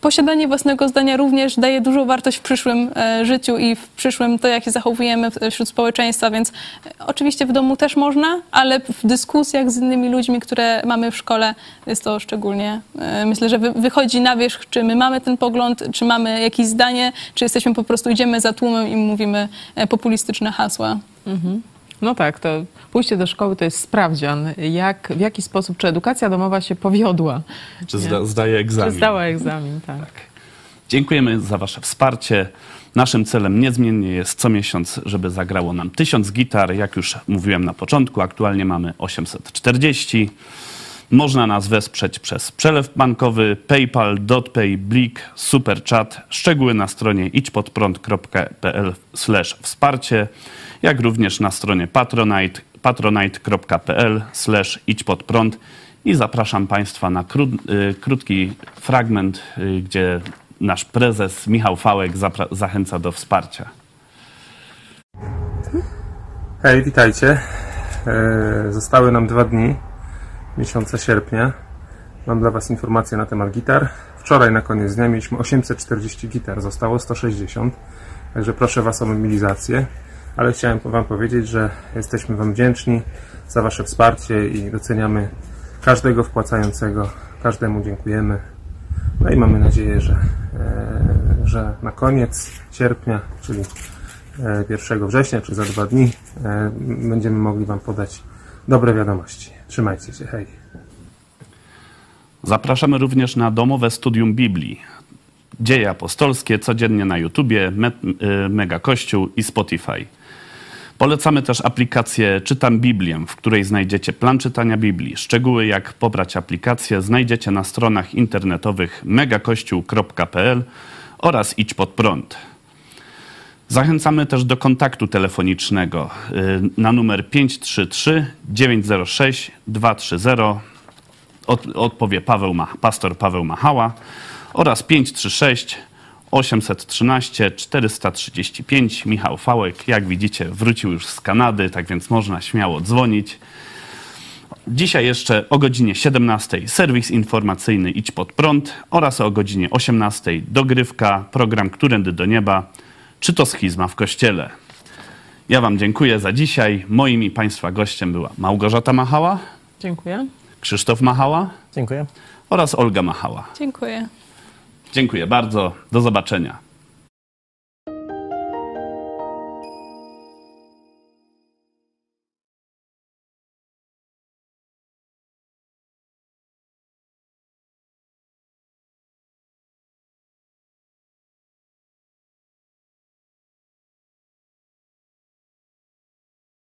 posiadanie własnego zdania również daje dużą wartość w przyszłym e, życiu i w przyszłym to, jak się zachowujemy w- wśród społeczeństwa, więc e, oczywiście w domu też można, ale w dyskusjach z innymi ludźmi, które mamy w szkole, jest to szczególnie, e, myślę, że wy, wychodzi na wierzch, czy my mamy ten pogląd, czy mamy jakieś zdanie, czy jesteśmy po prostu, idziemy za tłumem i mówimy e, populistyczne hasła. No tak, to pójście do szkoły to jest sprawdzian, jak, w jaki sposób, czy edukacja domowa się powiodła. Czy zda, zdaje egzamin? Czy zdała egzamin, tak. Dziękujemy za Wasze wsparcie. Naszym celem niezmiennie jest co miesiąc, żeby zagrało nam 1000 gitar. Jak już mówiłem na początku, aktualnie mamy 840. Można nas wesprzeć przez przelew bankowy, PayPal, DotPay, Blik, Superchat. Szczegóły na stronie idźpodprąd.pl wsparcie, jak również na stronie patronite, patronite.pl idźpodprąd. I zapraszam Państwa na kró, y, krótki fragment, y, gdzie nasz prezes Michał Fałek zachęca do wsparcia. Hej, witajcie. E, Zostały nam dwa dni miesiąca sierpnia. Mam dla Was informacje na temat gitar. Wczoraj na koniec dnia mieliśmy 840 gitar, zostało 160. Także proszę Was o mobilizację. Ale chciałem Wam powiedzieć, że jesteśmy Wam wdzięczni za Wasze wsparcie i doceniamy każdego wpłacającego. Każdemu dziękujemy. No i mamy nadzieję, że, e, że na koniec sierpnia, czyli e, 1 września, czy za dwa dni, e, będziemy mogli Wam podać dobre wiadomości. Trzymajcie się, hej. Zapraszamy również na domowe studium Biblii. Dzieje apostolskie codziennie na YouTubie, Me, y, Mega Kościół i Spotify. Polecamy też aplikację Czytam Biblię, w której znajdziecie plan czytania Biblii. Szczegóły jak pobrać aplikację znajdziecie na stronach internetowych megakościół.pl oraz Idź Pod Prąd. Zachęcamy też do kontaktu telefonicznego y, na numer 533 906 230 od, odpowie Paweł Ma, pastor Paweł Machała oraz 536 813 435 Michał Fałek. Jak widzicie, wrócił już z Kanady, tak więc można śmiało dzwonić. Dzisiaj jeszcze o godzinie 17 serwis informacyjny Idź Pod Prąd oraz o godzinie 18 dogrywka, program Którędy do Nieba, czy to schizma w Kościele. Ja Wam dziękuję za dzisiaj. Moim i Państwa gościem była Małgorzata Machała, Dziękuję. Krzysztof Machała Dziękuję. oraz Olga Machała. Dziękuję. Dziękuję bardzo. Do zobaczenia.